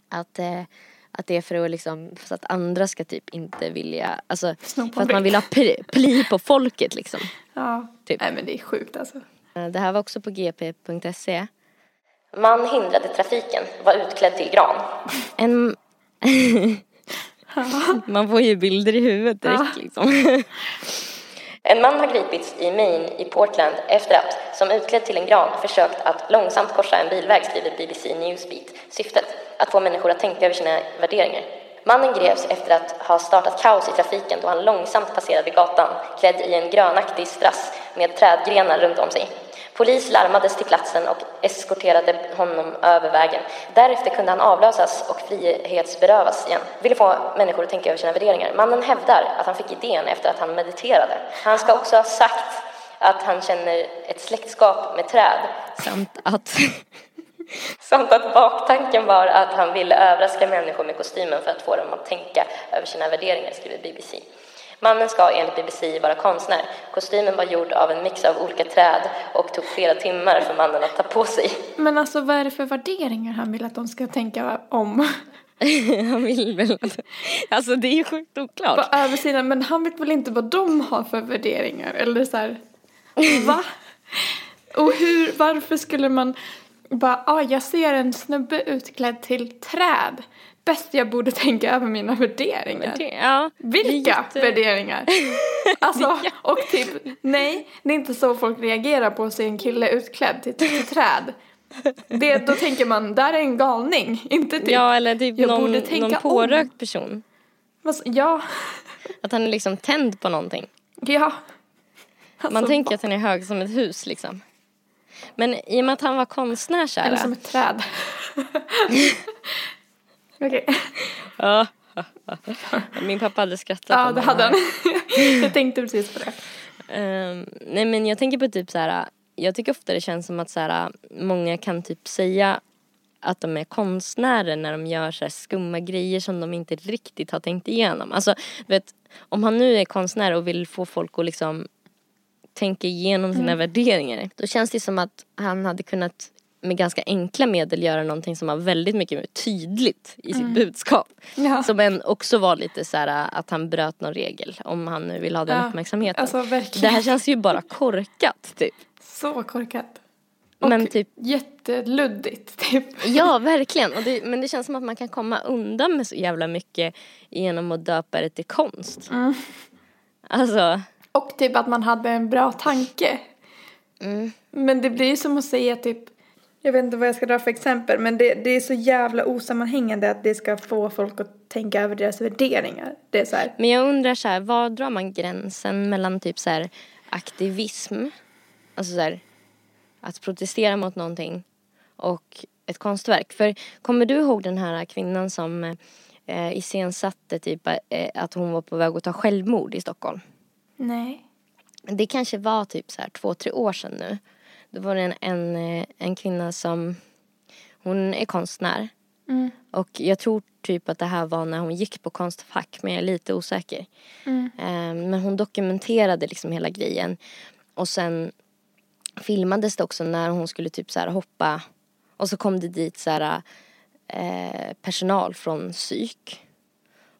S3: Att, eh, att det är för att liksom, så att andra ska typ inte vilja, alltså för att man vill ha pli, pli på folket liksom.
S2: Ja,
S3: Typ.
S2: nej men det är sjukt alltså.
S3: Eh, Det här var också på gp.se. Man hindrade trafiken, var utklädd till gran. En... Man får ju bilder i huvudet direkt liksom. En man har gripits i Maine i Portland efter att, som utklädd till en gran, försökt att långsamt korsa en bilväg, skriver BBC Newsbeat. Syftet? Att få människor att tänka över sina värderingar. Mannen greps efter att ha startat kaos i trafiken då han långsamt passerade gatan, klädd i en grönaktig strass med trädgrenar runt om sig. Polis larmades till platsen och eskorterade honom över vägen. Därefter kunde han avlösas och frihetsberövas igen. Ville få människor att tänka över sina värderingar. Mannen hävdar att han fick idén efter att han mediterade. Han ska också ha sagt att han känner ett släktskap med träd. Samt att... Samt att baktanken var att han ville överraska människor med kostymen för att få dem att tänka över sina värderingar, skriver BBC. Mannen ska enligt BBC vara konstnär. Kostymen var gjord av en mix av olika träd och tog flera timmar för mannen att ta på sig.
S2: Men alltså vad är det för värderingar han vill att de ska tänka om?
S3: Han vill väl... Alltså det är ju sjukt oklart.
S2: På översidan, men han vet väl inte vad de har för värderingar? Eller så här, va? Och hur, varför skulle man bara, ah, jag ser en snubbe utklädd till träd. Bäst jag borde tänka över mina värderingar.
S3: Ja,
S2: Vilka
S3: jätte-
S2: värderingar? Alltså, och typ, nej, det är inte så folk reagerar på att se en kille utklädd till, till träd. Det, då tänker man, där är en galning, inte typ,
S3: Ja, eller typ
S2: jag
S3: någon,
S2: borde tänka
S3: någon
S2: om.
S3: pårökt person.
S2: Vad s- ja,
S3: Att han är liksom tänd på någonting.
S2: ja.
S3: Man
S2: Alltså,
S3: tänker att han är hög som ett hus liksom. Men i och med att han var konstnär så
S2: Eller som ett träd. Okej.
S3: Ja. Min pappa hade skrattat
S2: Ja, det hade han. jag tänkte precis på det.
S3: Ehm, nej men jag tänker på typ så här. Jag tycker ofta det känns som att så här, många kan typ säga att de är konstnärer när de gör så här skumma grejer som de inte riktigt har tänkt igenom. Alltså, vet, om han nu är konstnär och vill få folk att liksom tänka igenom sina värderingar. Då känns det som att han hade kunnat med ganska enkla medel göra någonting som var väldigt mycket mer tydligt i sitt budskap.
S2: Ja.
S3: Som en också var lite så här att han bröt någon regel om han nu vill ha den
S2: Ja,
S3: uppmärksamheten.
S2: alltså,
S3: det här känns ju bara korkat typ.
S2: Så korkat. Och
S3: Men typ,
S2: jätteluddigt, typ.
S3: ja verkligen. Och det, men det känns som att man kan komma undan med så jävla mycket genom att döpa det till konst.
S2: Mm.
S3: Alltså,
S2: Och typ att man hade en bra tanke.
S3: Mm.
S2: Men det blir ju som att säga typ, jag vet inte vad jag ska dra för exempel, men det, det är så jävla osammanhängande att det ska få folk att tänka över deras värderingar. Det är så här,
S3: Men jag undrar så här, var drar man gränsen mellan typ så här aktivism, alltså så här, att protestera mot någonting och ett konstverk? För kommer du ihåg den här kvinnan som eh, iscensatte typ eh, att hon var på väg att ta självmord i Stockholm?
S2: nej.
S3: Det kanske var typ så här två, tre år sedan nu. Då var det en, en, eh, en kvinna som, hon är konstnär.
S2: Mm.
S3: Och jag tror typ att det här var när hon gick på Konstfack men jag är lite osäker.
S2: Mm.
S3: Eh, Men hon dokumenterade liksom hela grejen. Och sen filmades det också när hon skulle typ så här hoppa. Och så kom det dit så här eh, personal från psyk.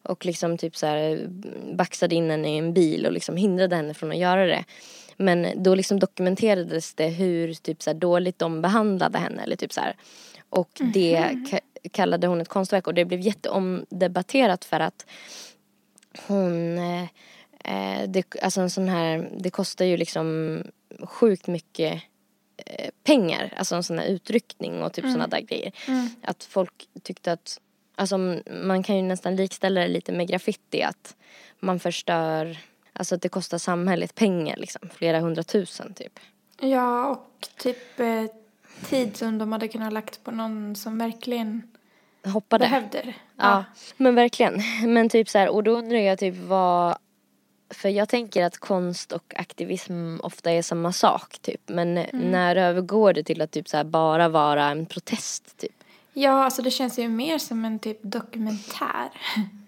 S3: Och liksom typ så här baxade in henne i en bil och liksom hindrade henne från att göra det. Men då liksom dokumenterades det hur typ så dåligt de behandlade henne eller typ så här. Och det ka- kallade hon ett konstverk. Och det blev jätteomdebatterat för att hon eh, eh, det, alltså en sån här, det kostar ju liksom sjukt mycket eh, pengar, alltså en sån här utryckning och typ såna där grejer. Att folk tyckte att, alltså man kan ju nästan likställa det lite med graffiti. Att man förstör, alltså att det kostar samhället pengar liksom, flera hundratusen typ.
S2: Ja, och typ eh, tid som de hade kunnat lagt på någon som verkligen
S3: Hoppade.
S2: behövde det.
S3: Ja, men verkligen. Men typ så här, och då undrar jag typ vad för jag tänker att konst och aktivism ofta är samma sak typ. Men när övergår det till att typ så bara vara en protest typ?
S2: Ja, alltså det känns ju mer som en typ dokumentär.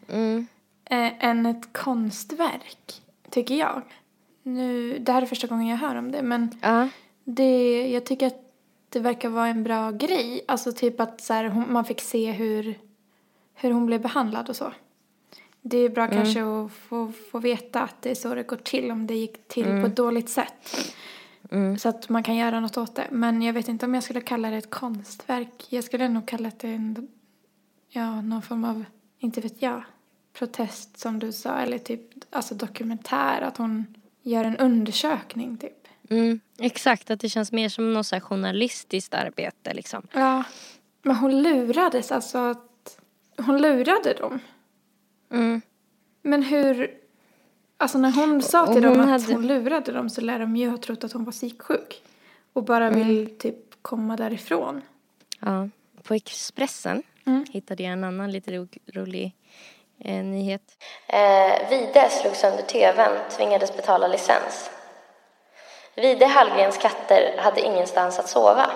S3: Mm.
S2: eh, än ett konstverk, tycker jag. Nu, det här är första gången jag hör om det, men
S3: Ja.
S2: det, jag tycker att det verkar vara en bra grej. Alltså typ att så här, hon, man fick se hur, hur hon blev behandlad och så. Det är bra kanske att få, få veta att det är så det går till om det gick till på ett dåligt sätt. Så att man kan göra något åt det. Men jag vet inte om jag skulle kalla det ett konstverk. Jag skulle nog kalla det en, ja, någon form av, inte vet jag, protest som du sa. Eller typ, alltså dokumentär. Att hon gör en undersökning typ.
S3: Mm, exakt, att det känns mer som något så journalistiskt arbete liksom.
S2: Ja. Men hon lurades alltså att, hon lurade dem.
S3: Mm.
S2: Men hur, alltså när hon sa till
S3: Och
S2: dem
S3: hon
S2: att
S3: hade-
S2: hon lurade dem så lär de ju ha trott att hon var psyksjuk. Och bara vill typ komma därifrån.
S3: Ja. På Expressen
S2: Mm.
S3: hittade jag en annan lite ro rolig eh, nyhet. Eh, Vide slog sönder tvn, tvingades betala licens. Vide Hallgrens katter hade ingenstans att sova.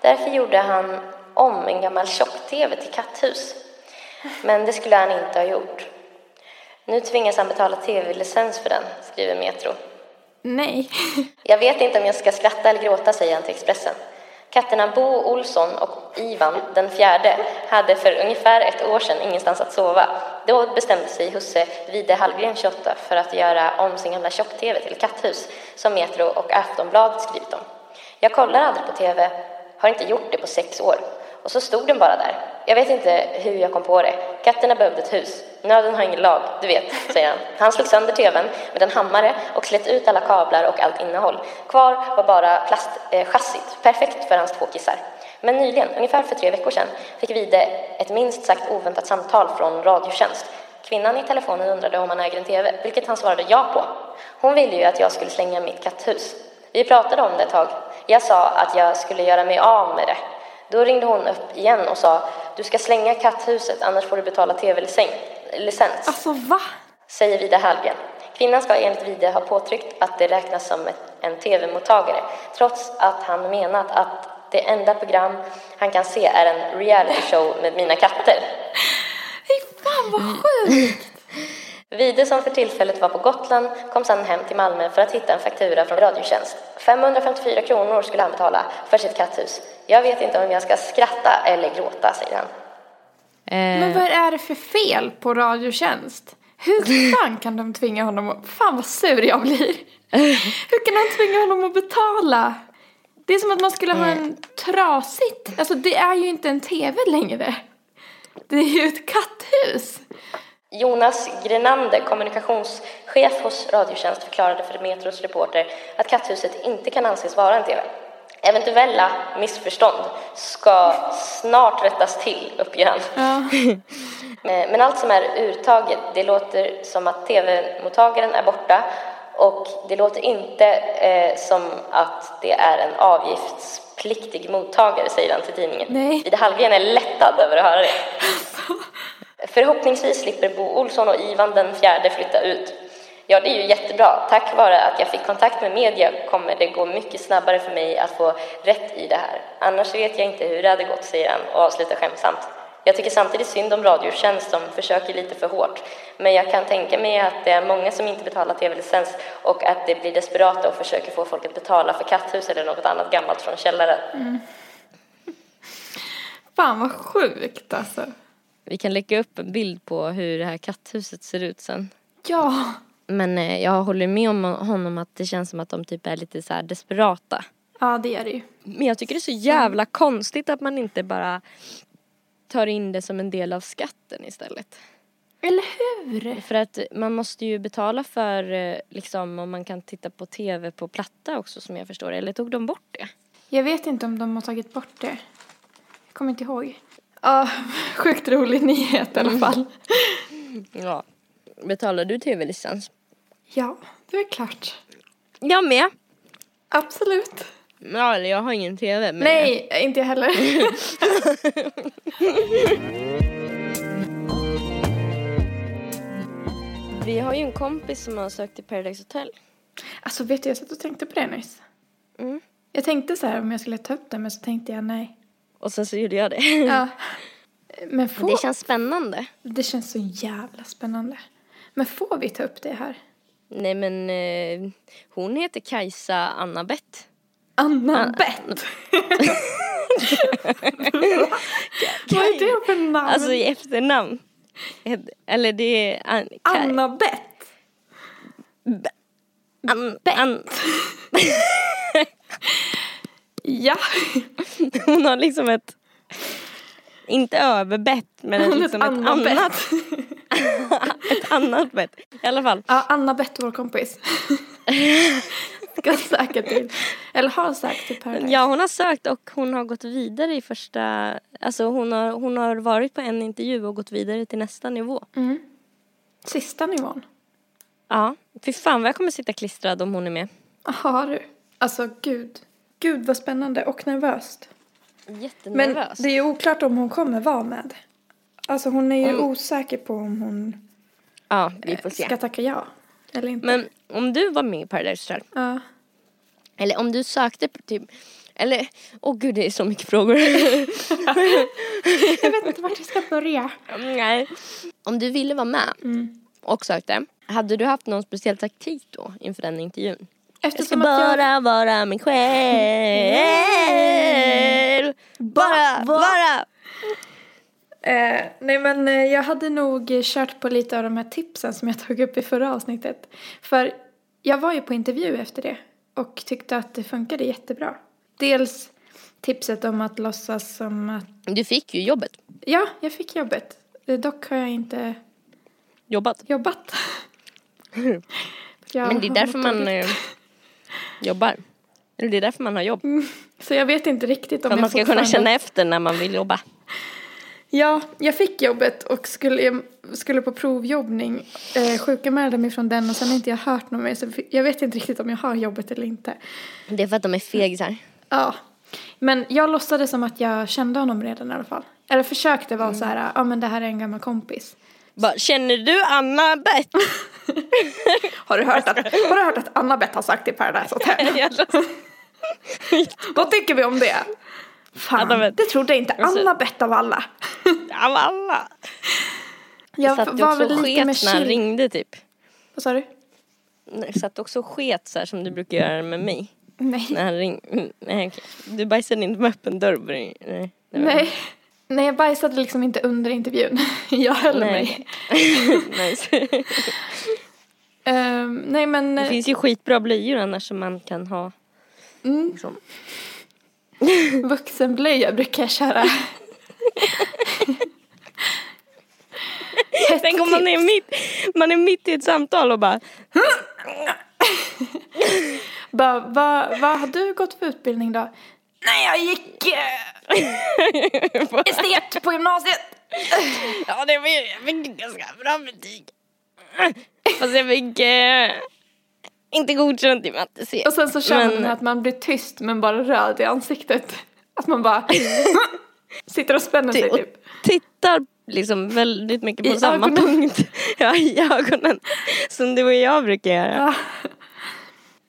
S3: Därför gjorde han om en gammal tjock-tv till katthus. Men det skulle han inte ha gjort. Nu tvingas han betala tv-licens för den, skriver Metro.
S2: Nej.
S3: Jag vet inte om jag ska skratta eller gråta, säger han till Expressen. Katterna Bo Olsson och Ivan, den fjärde, hade för ungefär ett år sedan ingenstans att sova. Då bestämde sig husse Vide Hallgren, 28, för att göra om sin gamla tjock-tv till katthus, som Metro och Aftonbladet skrivit om. Jag kollar aldrig på tv, har inte gjort det på sex år. Och så stod den bara där. Jag vet inte hur jag kom på det. Katterna behövde ett hus. Nöden har ingen lag, du vet, säger han. Han slog sönder tvn med en hammare och slet ut alla kablar och allt innehåll. Kvar var bara plastchassit, eh, perfekt för hans två kissar. Men nyligen, ungefär för tre veckor sedan, fick Vide ett minst sagt oväntat samtal från Radiotjänst. Kvinnan i telefonen undrade om han äger en tv, vilket han svarade ja på. Hon ville ju att jag skulle slänga mitt katthus. Vi pratade om det ett tag. Jag sa att jag skulle göra mig av med det. Då ringde hon upp igen och sa du ska slänga katthuset annars får du betala tv-licens.
S2: Alltså va?
S3: Säger Vida Hallgren. Kvinnan ska enligt Vida ha påtryckt att det räknas som en tv-mottagare trots att han menat att det enda program han kan se är en reality show med mina katter.
S2: Fy fan vad sjukt!
S3: Vide som för tillfället var på Gotland kom sedan hem till Malmö för att hitta en faktura från Radiotjänst. 554 kronor skulle han betala för sitt katthus. Jag vet inte om jag ska skratta eller gråta, säger han.
S2: Men vad är det för fel på Radiotjänst? Hur fan kan de tvinga honom att... Fan vad sur jag blir. Hur kan de tvinga honom att betala? Det är som att man skulle ha en trasigt... Alltså det är ju inte en tv längre. Det är ju ett katthus.
S3: Jonas Grenander, kommunikationschef hos Radiotjänst, förklarade för Metros reporter att katthuset inte kan anses vara en TV. Eventuella missförstånd ska snart rättas till, uppger han. Eh, Men allt som är urtaget, det låter som att TV-mottagaren är borta och det låter inte eh, som att det är en avgiftspliktig mottagare, säger han till tidningen.
S2: Nej.
S3: Ida Hallgren är lättad över att höra det. Förhoppningsvis slipper Bo Olsson och Ivan den fjärde flytta ut. Ja, det är ju jättebra. Tack vare att jag fick kontakt med media kommer det gå mycket snabbare för mig att få rätt i det här. Annars vet jag inte hur det hade gått, säger han och avslutar skämtsamt. Jag tycker samtidigt synd om Radiotjänst som försöker lite för hårt. Men jag kan tänka mig att det är många som inte betalar tv-licens och att det blir desperata och försöker få folk att betala för katthus eller något annat gammalt från källaren. Mm.
S2: Fan vad sjukt alltså.
S5: Vi kan lägga upp en bild på hur det här katthuset ser ut sen.
S2: Ja.
S5: Men eh, jag håller med om honom att det känns som att de typ är lite så här desperata.
S2: Ja, det är det ju.
S5: Men jag tycker det är så jävla konstigt att man inte bara tar in det som en del av skatten istället.
S2: Eller hur?
S5: För att man måste ju betala för eh, liksom om man kan titta på tv på platta också som jag förstår det. Eller tog de bort det?
S2: Jag vet inte om de har tagit bort det. Jag kommer inte ihåg. Ja, sjukt rolig nyhet i alla fall.
S5: Ja. Betalar du tv-licens?
S2: Ja, det är klart.
S5: Jag med.
S2: Absolut.
S5: Ja, eller jag har ingen tv. Men
S2: Nej, inte jag heller.
S5: Vi har ju en kompis som har sökt till Paradise Hotel.
S2: Alltså vet du, jag satt och tänkte på det nyss.
S5: Mm.
S2: Jag tänkte så här om jag skulle ta upp det, men så tänkte jag nej.
S5: Och sen så gjorde jag det.
S2: Ja. Men får...
S5: Det känns spännande.
S2: Det känns så jävla spännande. Men får vi ta upp det här?
S5: Nej men eh, hon heter Kajsa Annabeth.
S2: Anna Bett. Vad är det för namn?
S5: Alltså i efternamn. Eller det är An, Kaj-
S2: Anna Bett.
S5: An, an,
S2: Ja.
S5: Hon har liksom ett, inte överbett men ett, liksom
S2: ett
S5: ett
S2: Anna
S5: annat, ett annat bett. I alla fall.
S2: Ja, Anna Bett, vår kompis. Ska söka till, eller har sökt till Paradise.
S5: Ja hon har sökt och hon har gått vidare i första, alltså hon har, hon har varit på en intervju och gått vidare till nästa nivå.
S2: Mm. Sista nivån.
S5: Ja, fy fan vad jag kommer sitta klistrad om hon är med.
S2: Jaha du. Alltså gud. Gud vad spännande och nervöst. Men
S5: Jättenervös.
S2: det är oklart om hon kommer vara med. Alltså hon är ju
S5: Mm.
S2: osäker på om hon
S5: Ja, vi får se.
S2: ska tacka ja. Eller inte.
S5: Men om du var med i Paradise Hotel,
S2: Ja.
S5: eller om du sökte på typ, eller, åh gud det är så mycket frågor.
S2: Jag vet inte vart jag ska börja.
S5: Nej. Om du ville vara med,
S2: Mm.
S3: och sökte. Hade du haft någon speciell taktik då inför den intervjun? Jag ska
S2: Eftersom att jag,
S3: bara vara mig själv. Bara vara.
S2: eh, nej men eh, jag hade nog kört på lite av de här tipsen som jag tog upp i förra avsnittet. För jag var ju på intervju efter det och tyckte att det funkade jättebra. Dels tipset om att låtsas som att,
S3: Du fick ju jobbet.
S2: ja, jag fick jobbet. Eh, Dock har jag inte
S3: Jobbat.
S2: jobbat. Jag
S3: Men det är därför man eh, jobbar. Det är därför man har jobb.
S2: Så jag vet inte riktigt om
S3: För
S2: jag
S3: man ska kunna känna efter när man vill jobba.
S2: Ja, jag fick jobbet och skulle, skulle på provjobbning. Eh, sjukanmälde mig från den och sen har inte jag hört något mer. Så jag vet inte riktigt om jag har jobbet eller inte.
S3: Det är för att de är fegisar.
S2: Ja. Men jag låtsades som att jag kände honom redan i alla fall. Eller försökte vara så här, ja men det här är en gammal kompis.
S3: Bara, känner du Anna Bett?
S2: Har du hört att, har du hört att Anna-Beth har sagt i Paradise Hotel? Vad tycker vi om det? Fan, det trodde inte
S3: Alltså-
S2: Anna-Beth av alla.
S3: Av alla.
S2: Jag
S3: satt
S2: var väl lite
S3: sket när han ringde typ.
S2: Vad sa du?
S3: Jag satt också och sket så här som du brukar göra med mig.
S2: Nej.
S3: När han ringde. Mm, Nej okej. Du bajsade inte med öppen dörr. Nej. var-
S2: Nej. Nej, jag bajsade liksom inte under intervjun. Jag höll
S3: Nej.
S2: mig. Ehm, nej, men...
S3: Det finns ju skitbra blöjor annars som man kan ha.
S2: Mm,
S3: Liksom.
S2: vuxenblöja brukar jag köra.
S3: Tänk om man är, mitt, man är mitt i ett samtal och bara
S2: Bara, vad, vad har du gått för utbildning då? Nej, jag gick eh, estet på gymnasiet.
S3: Ja det var ju, jag fick ganska bra betyg. Fast jag fick eh, inte godkänt i matte C.
S2: Och sen så känner
S3: Men-
S2: man att man blir tyst men bara röd i ansiktet. Att man bara sitter och spänner sig typ.
S3: tittar liksom väldigt mycket på
S2: I
S3: samma
S2: ögonen.
S3: punkt. Ja, i ögonen. Som du och jag brukar göra.
S2: Ja.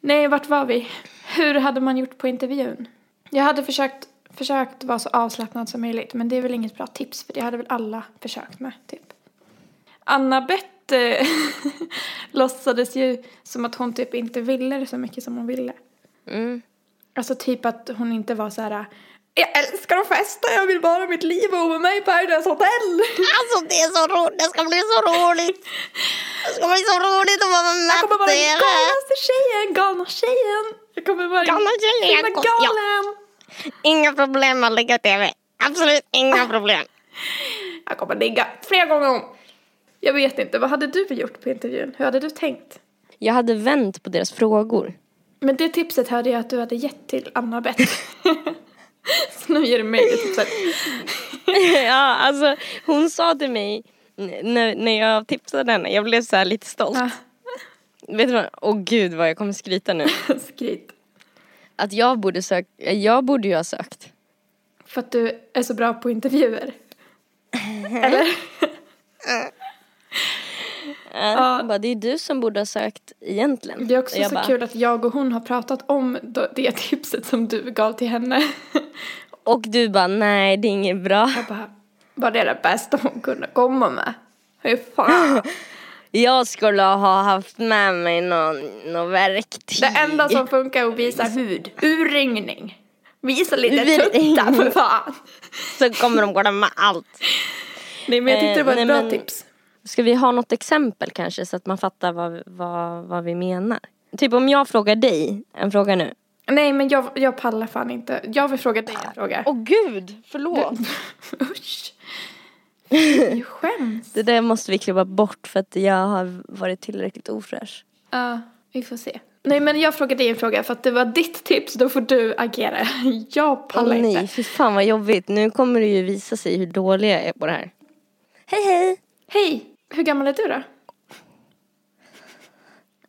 S2: Nej, vart var vi? Hur hade man gjort på intervjun? Jag hade försökt, försökt vara så avslappnad som möjligt, men det är väl inget bra tips för det hade väl alla försökt med, typ. Anna-Beth eh, låtsades ju som att hon typ inte ville det så mycket som hon ville.
S3: Mm.
S2: Alltså typ att hon inte var så här. Jag älskar att festa, jag vill bara mitt liv och med mig i Paradise Hotel.
S4: Alltså det är så roligt, det ska bli så roligt. Det ska bli så roligt att vara
S2: Jag kommer vara
S4: med
S2: den galnaste tjejen, galna tjejen. Jag kommer vara
S4: Galna
S2: den
S4: ja.
S2: galen.
S4: Inga problem att lägga TV. Absolut inga problem.
S2: Jag kommer digga flera gånger om. Jag vet inte, vad hade du gjort på intervjun? Hur hade du tänkt?
S3: Jag hade vänt på deras frågor.
S2: Men det tipset hörde jag att du hade gett till Anna-Beth. Så nu ger du mig det tipset.
S3: ja, alltså hon sa till mig när, när jag tipsade henne, jag blev så här lite stolt.
S2: Ah,
S3: Vet du vad, åh gud vad jag kommer skryta nu.
S2: skryt.
S3: Att jag borde sökt, jag borde ju ha sökt.
S2: För att du är så bra på intervjuer. Eller?
S3: Ja. Jag bara, det är du som borde ha sökt egentligen.
S2: Det är också så
S3: bara,
S2: kul att jag och hon har pratat om det tipset som du gav till henne.
S3: Och du bara, nej det är inget bra.
S2: Jag bara, var det det bästa hon kunde komma med? Hur fan?
S3: Jag skulle ha haft med mig någon, någon verktyg.
S2: Det enda som funkar är att visa hud. Urringning. Visa lite tuttar för fan.
S3: Så kommer de glömma allt.
S2: Nej men jag tyckte det var
S3: Eh,
S2: ett
S3: nej,
S2: bra
S3: men-
S2: tips.
S3: Ska vi ha något exempel kanske så att man fattar vad, vad, vad vi menar? Typ om jag frågar dig en fråga nu.
S2: Nej men jag, jag pallar fan inte. Jag vill fråga dig en fråga.
S3: Åh gud, förlåt.
S2: Usch. Fy, skäms.
S3: Det där måste vi klippa bort för att jag har varit tillräckligt ofräsch.
S2: Ja, vi får se. Nej men jag frågar dig en fråga för att det var ditt tips, då får du agera. Jag pallar
S3: nej,
S2: inte.
S3: fy fan vad jobbigt. Nu kommer det ju visa sig hur dålig jag är på det här. Hej hej!
S2: Hej, hur gammal är du då?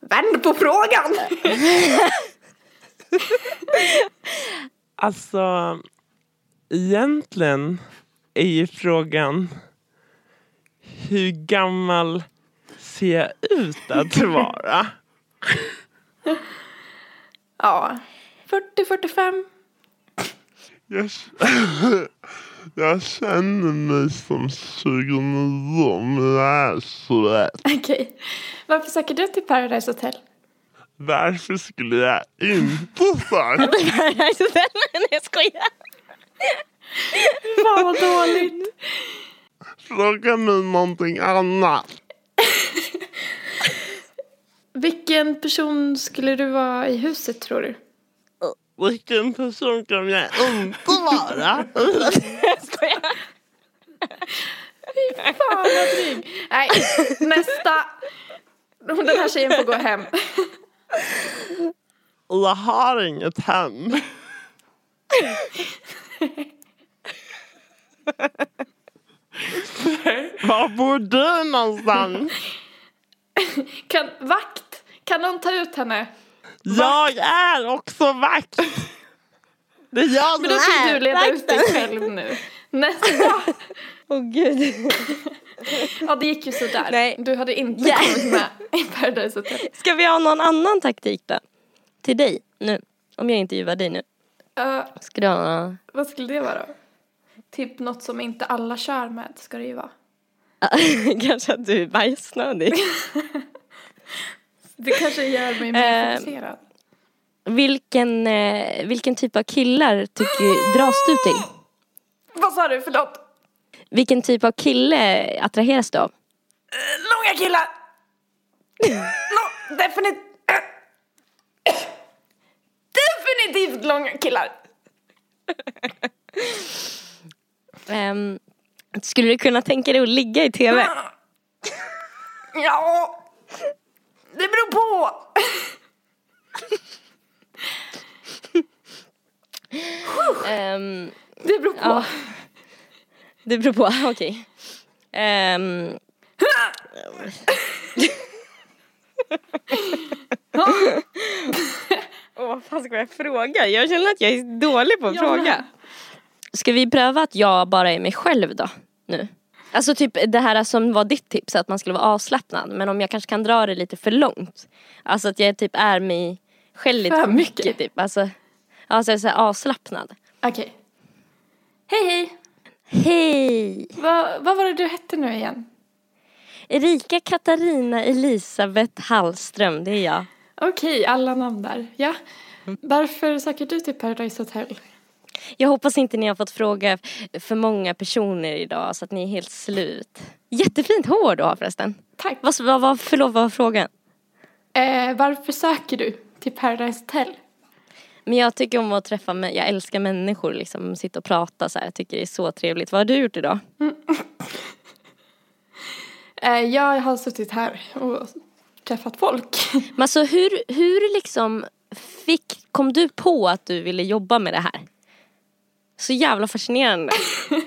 S2: Vänd på frågan!
S6: Alltså, egentligen är ju frågan hur gammal ser jag ut att vara?
S2: Ja, 40-45.
S6: Jag, jag känner mig som 29 men jag är 21.
S2: Okej. Varför söker du till Paradise Hotel?
S6: Varför skulle jag inte söka?
S3: Nej jag skojar.
S2: Fan vad dåligt.
S6: Fråga mig någonting annat.
S2: Vilken person skulle du vara i huset tror du?
S6: Vilken person kan jag inte vara?
S3: Jag skojar.
S2: Fan vad dryg. Nej, nästa. Den här tjejen får gå hem.
S6: Jag har inget hem. Var bor du någonstans?
S2: Kan, vakt, kan någon ta ut henne?
S6: Jag är också vakt. Det är jag
S2: Men då
S6: som
S2: får
S6: är
S2: du leda ut dig själv nu. Nästa.
S3: Åh gud.
S2: Ja, det gick ju sådär.
S3: Nej.
S2: Du hade inte
S3: Ja.
S2: kommit med i Paradise Hotel.
S3: Ska vi ha någon annan taktik då? Till dig nu. Om jag intervjuar dig nu.
S2: Uh,
S3: Ska du ha
S2: vad skulle det vara? Typ något som inte alla kör med ska det ju vara.
S3: Kanske att du är bajsnödig.
S2: Det kanske gör mig mer
S3: Eh,
S2: fokuserad.
S3: Vilken, eh, vilken typ av killar tycker, dras du till?
S2: Vad sa du? Förlåt.
S3: Vilken typ av kille attraheras du av?
S2: Långa killar! no, definit... Definitivt långa killar.
S3: Ehm, skulle du kunna tänka dig att ligga i tv?
S2: Ja, det beror på.
S3: Ehm,
S2: Det beror på.
S3: ja. Det beror på, okej. Ehm, Åh, vad fan ska jag fråga? Jag känner att jag är dålig på att
S2: Jag
S3: fråga. Ska vi pröva att jag bara är mig själv då? Nu. Alltså typ det här som var ditt tips, att man skulle vara avslappnad. Men om jag kanske kan dra det lite för långt. Alltså att jag typ är mig själv lite
S2: För
S3: mycket.
S2: mycket.
S3: typ. Alltså, alltså så här avslappnad.
S2: Okej. Hej, hej.
S3: Hej!
S2: Vad, vad var det du hette nu igen?
S3: Erika Katarina Elisabeth Hallström, det är jag.
S2: Okej, alla namn där. Ja. Varför söker du till Paradise Hotel?
S3: Jag hoppas inte ni har fått fråga för många personer idag så att ni är helt slut. Jättefint hår du har förresten.
S2: Tack.
S3: Vad, vad, vad, förlåt, vad var frågan?
S2: Eh, varför söker du till Paradise Hotel?
S3: Men jag tycker om att träffa, mä- jag älskar människor liksom, sitta och prata så här. Jag tycker det är så trevligt. Vad har du gjort idag?
S2: Eh, jag har suttit här och träffat folk.
S3: Men alltså hur, hur liksom fick, kom du på att du ville jobba med det här? Så jävla fascinerande.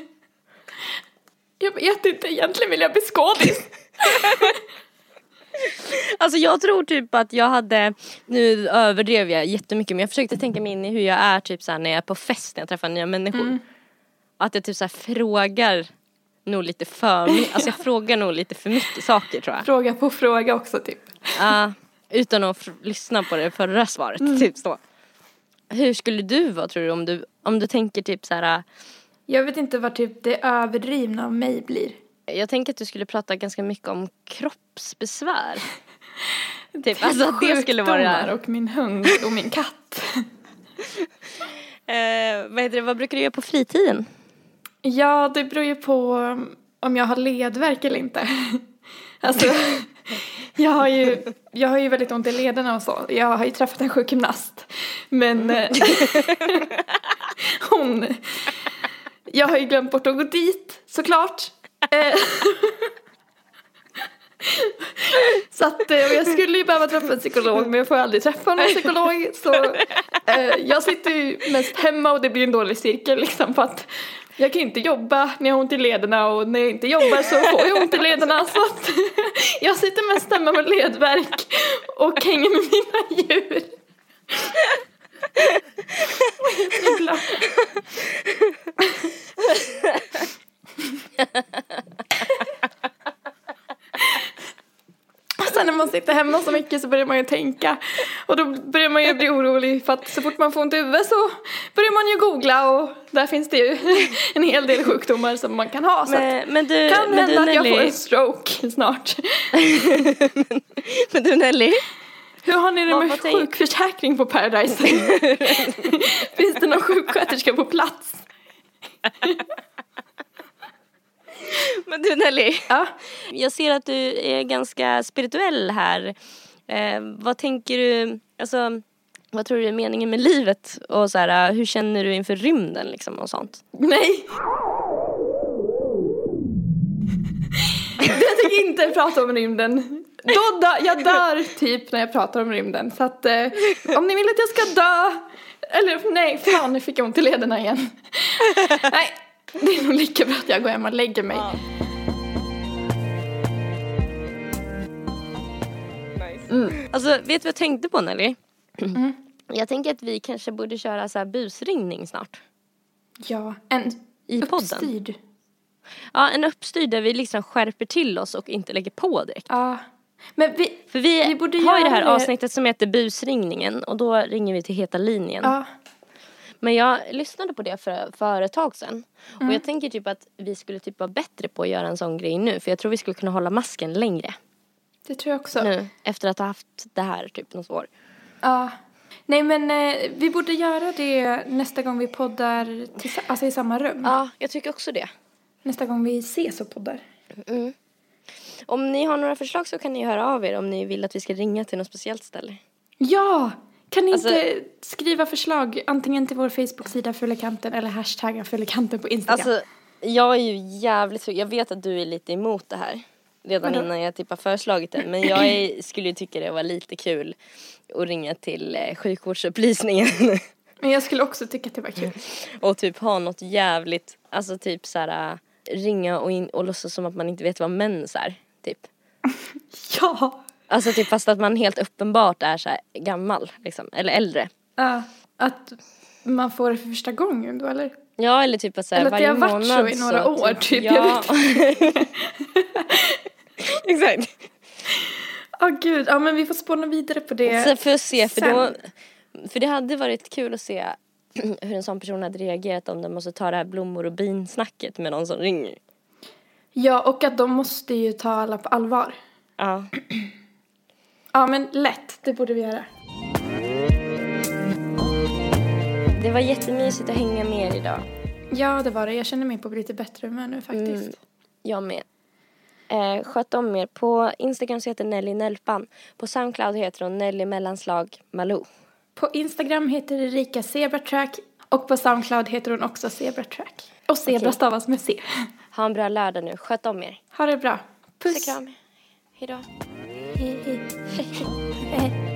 S2: Jag vet inte, egentligen vill jag bli skådis.
S3: Alltså jag tror typ att jag hade, nu överdrev jag jättemycket men jag försökte tänka mig in i hur jag är typ såhär när jag är på fest när jag träffar nya människor. Att jag typ såhär frågar nog lite för mycket, alltså jag frågar nog lite för mycket saker tror jag.
S2: Fråga på fråga också typ.
S3: Ja, utan att lyssna på det förra svaret, typ så. Hur skulle du vara tror du om du, om du tänker typ så här.
S2: Jag vet inte vad typ det överdrivna av mig blir.
S3: jag tänker att du skulle prata ganska mycket om kroppsbesvär. typ, alltså att det skulle vara det
S2: och min hund och min katt.
S3: Eh, vad heter det, vad brukar du göra på fritiden?
S2: Ja, det beror ju på om jag har ledvärk eller inte. Alltså, jag har ju, jag har ju väldigt ont i lederna och så. Jag har ju träffat en sjukgymnast. Men eh, hon... Jag har ju glömt bort att gå dit, såklart. Eh, Så att eh, jag skulle ju behöva träffa en psykolog men jag får aldrig träffa någon psykolog så eh, jag sitter ju mest hemma och det blir en dålig cirkel liksom för att jag kan ju inte jobba när jag har ont i lederna och när jag inte jobbar så får jag ont i lederna så att jag sitter mest hemma med ledvärk och hänger med mina djur. Himla. Och sen när man sitter hemma så mycket så börjar man ju tänka och då börjar man ju bli orolig för att så fort man får ont i huvudet så börjar man ju googla och där finns det ju en hel del sjukdomar som man kan ha. Så
S3: Men, men du,
S2: kan
S3: men
S2: hända
S3: du
S2: att jag får en stroke snart.
S3: men du Nelly,
S2: Hur har ni det med sjukförsäkring på Paradise? finns det någon sjuksköterska på plats?
S3: men du Nelly.
S2: Ja.
S3: Jag ser att du är ganska spirituell här. Eh, vad tänker du, alltså vad tror du är meningen med livet? Och så här, hur känner du inför rymden liksom och sånt?
S2: Nej. Jag tänker inte prata om rymden. Då dö, jag dör typ när jag pratar om rymden. Så att eh, om ni vill att jag ska dö. Eller nej, fan nu fick jag ont i lederna igen. Nej, det är nog lika bra att jag går hem och lägger mig.
S3: Alltså vet du vad jag tänkte på Nelly? Jag tänker att vi kanske borde köra så här busringning snart.
S2: Ja, en
S3: I podden.
S2: uppstyrd.
S3: Ja, en uppstyrd där vi liksom skärper till oss och inte lägger på direkt.
S2: Ja. Men vi,
S3: För vi,
S2: Vi borde
S3: har ju det här avsnittet som heter busringningen och då ringer vi till Heta linjen.
S2: ja.
S3: Men jag lyssnade på det för, för ett tag sedan. Och
S2: Mm.
S3: jag tänker typ att vi skulle typ vara bättre på att göra en sån grej nu. För jag tror vi skulle kunna hålla masken längre
S2: Det tror jag också.
S3: nu. Efter att ha haft det här typ något år.
S2: Ja. Nej men eh, vi borde göra det nästa gång vi poddar alltså i samma rum.
S3: Ja, jag tycker också det.
S2: Nästa gång vi ses och poddar.
S3: Om ni har några förslag så kan ni höra av er om ni vill att vi ska ringa till något speciellt ställe.
S2: Ja! Kan ni
S3: Alltså-
S2: inte skriva förslag antingen till vår Facebook-sida Fullekanten eller hashtagga Fullekanten på Instagram?
S3: Alltså, jag är ju jävligt Jag vet att du är lite emot det här. Redan innan jag typ har föreslagit det. Men jag är, skulle ju tycka det var lite kul att ringa till eh, sjukvårdsupplysningen.
S2: Men jag skulle också tycka att det var kul.
S3: och typ ha något jävligt, alltså typ såhär ringa och, in, och låtsas som att man inte vet vad mens är. Typ.
S2: Ja!
S3: Alltså typ fast att man helt uppenbart är så gammal liksom, eller äldre.
S2: Ja, att man får det för första gången då eller?
S3: Ja eller typ att så här,
S2: Eller att det har varit så i några år, typ, jag
S3: Ja. Exakt.
S2: Ja gud, ja men vi får spåna vidare på det.
S3: Så för att se, för då, för det hade varit kul att se hur en sån person hade reagerat om den måste ta det här blommor och bin-snacket med någon som ringer.
S2: Ja, och att de måste ju ta alla på allvar.
S3: Ja.
S2: Ja men lätt, det borde vi göra.
S3: Det var jättemysigt att hänga med er idag.
S2: Ja det var det, jag känner mig på lite bättre humör nu faktiskt.
S3: Mm. Jag med. Eh, sköt om er. På Instagram så heter Nelly Nelpan. På Soundcloud heter hon Nelly mellanslag Malou.
S2: På Instagram heter Erika Zebratrack och på Soundcloud heter hon också Zebratrack. Och Zebra
S3: Okej.
S2: stavas med C.
S3: Ha en bra lördag nu. Sköt om er.
S2: Ha det bra.
S3: Puss
S2: Puss.
S3: och kram. Hejdå.
S2: Hej, hej. Hej.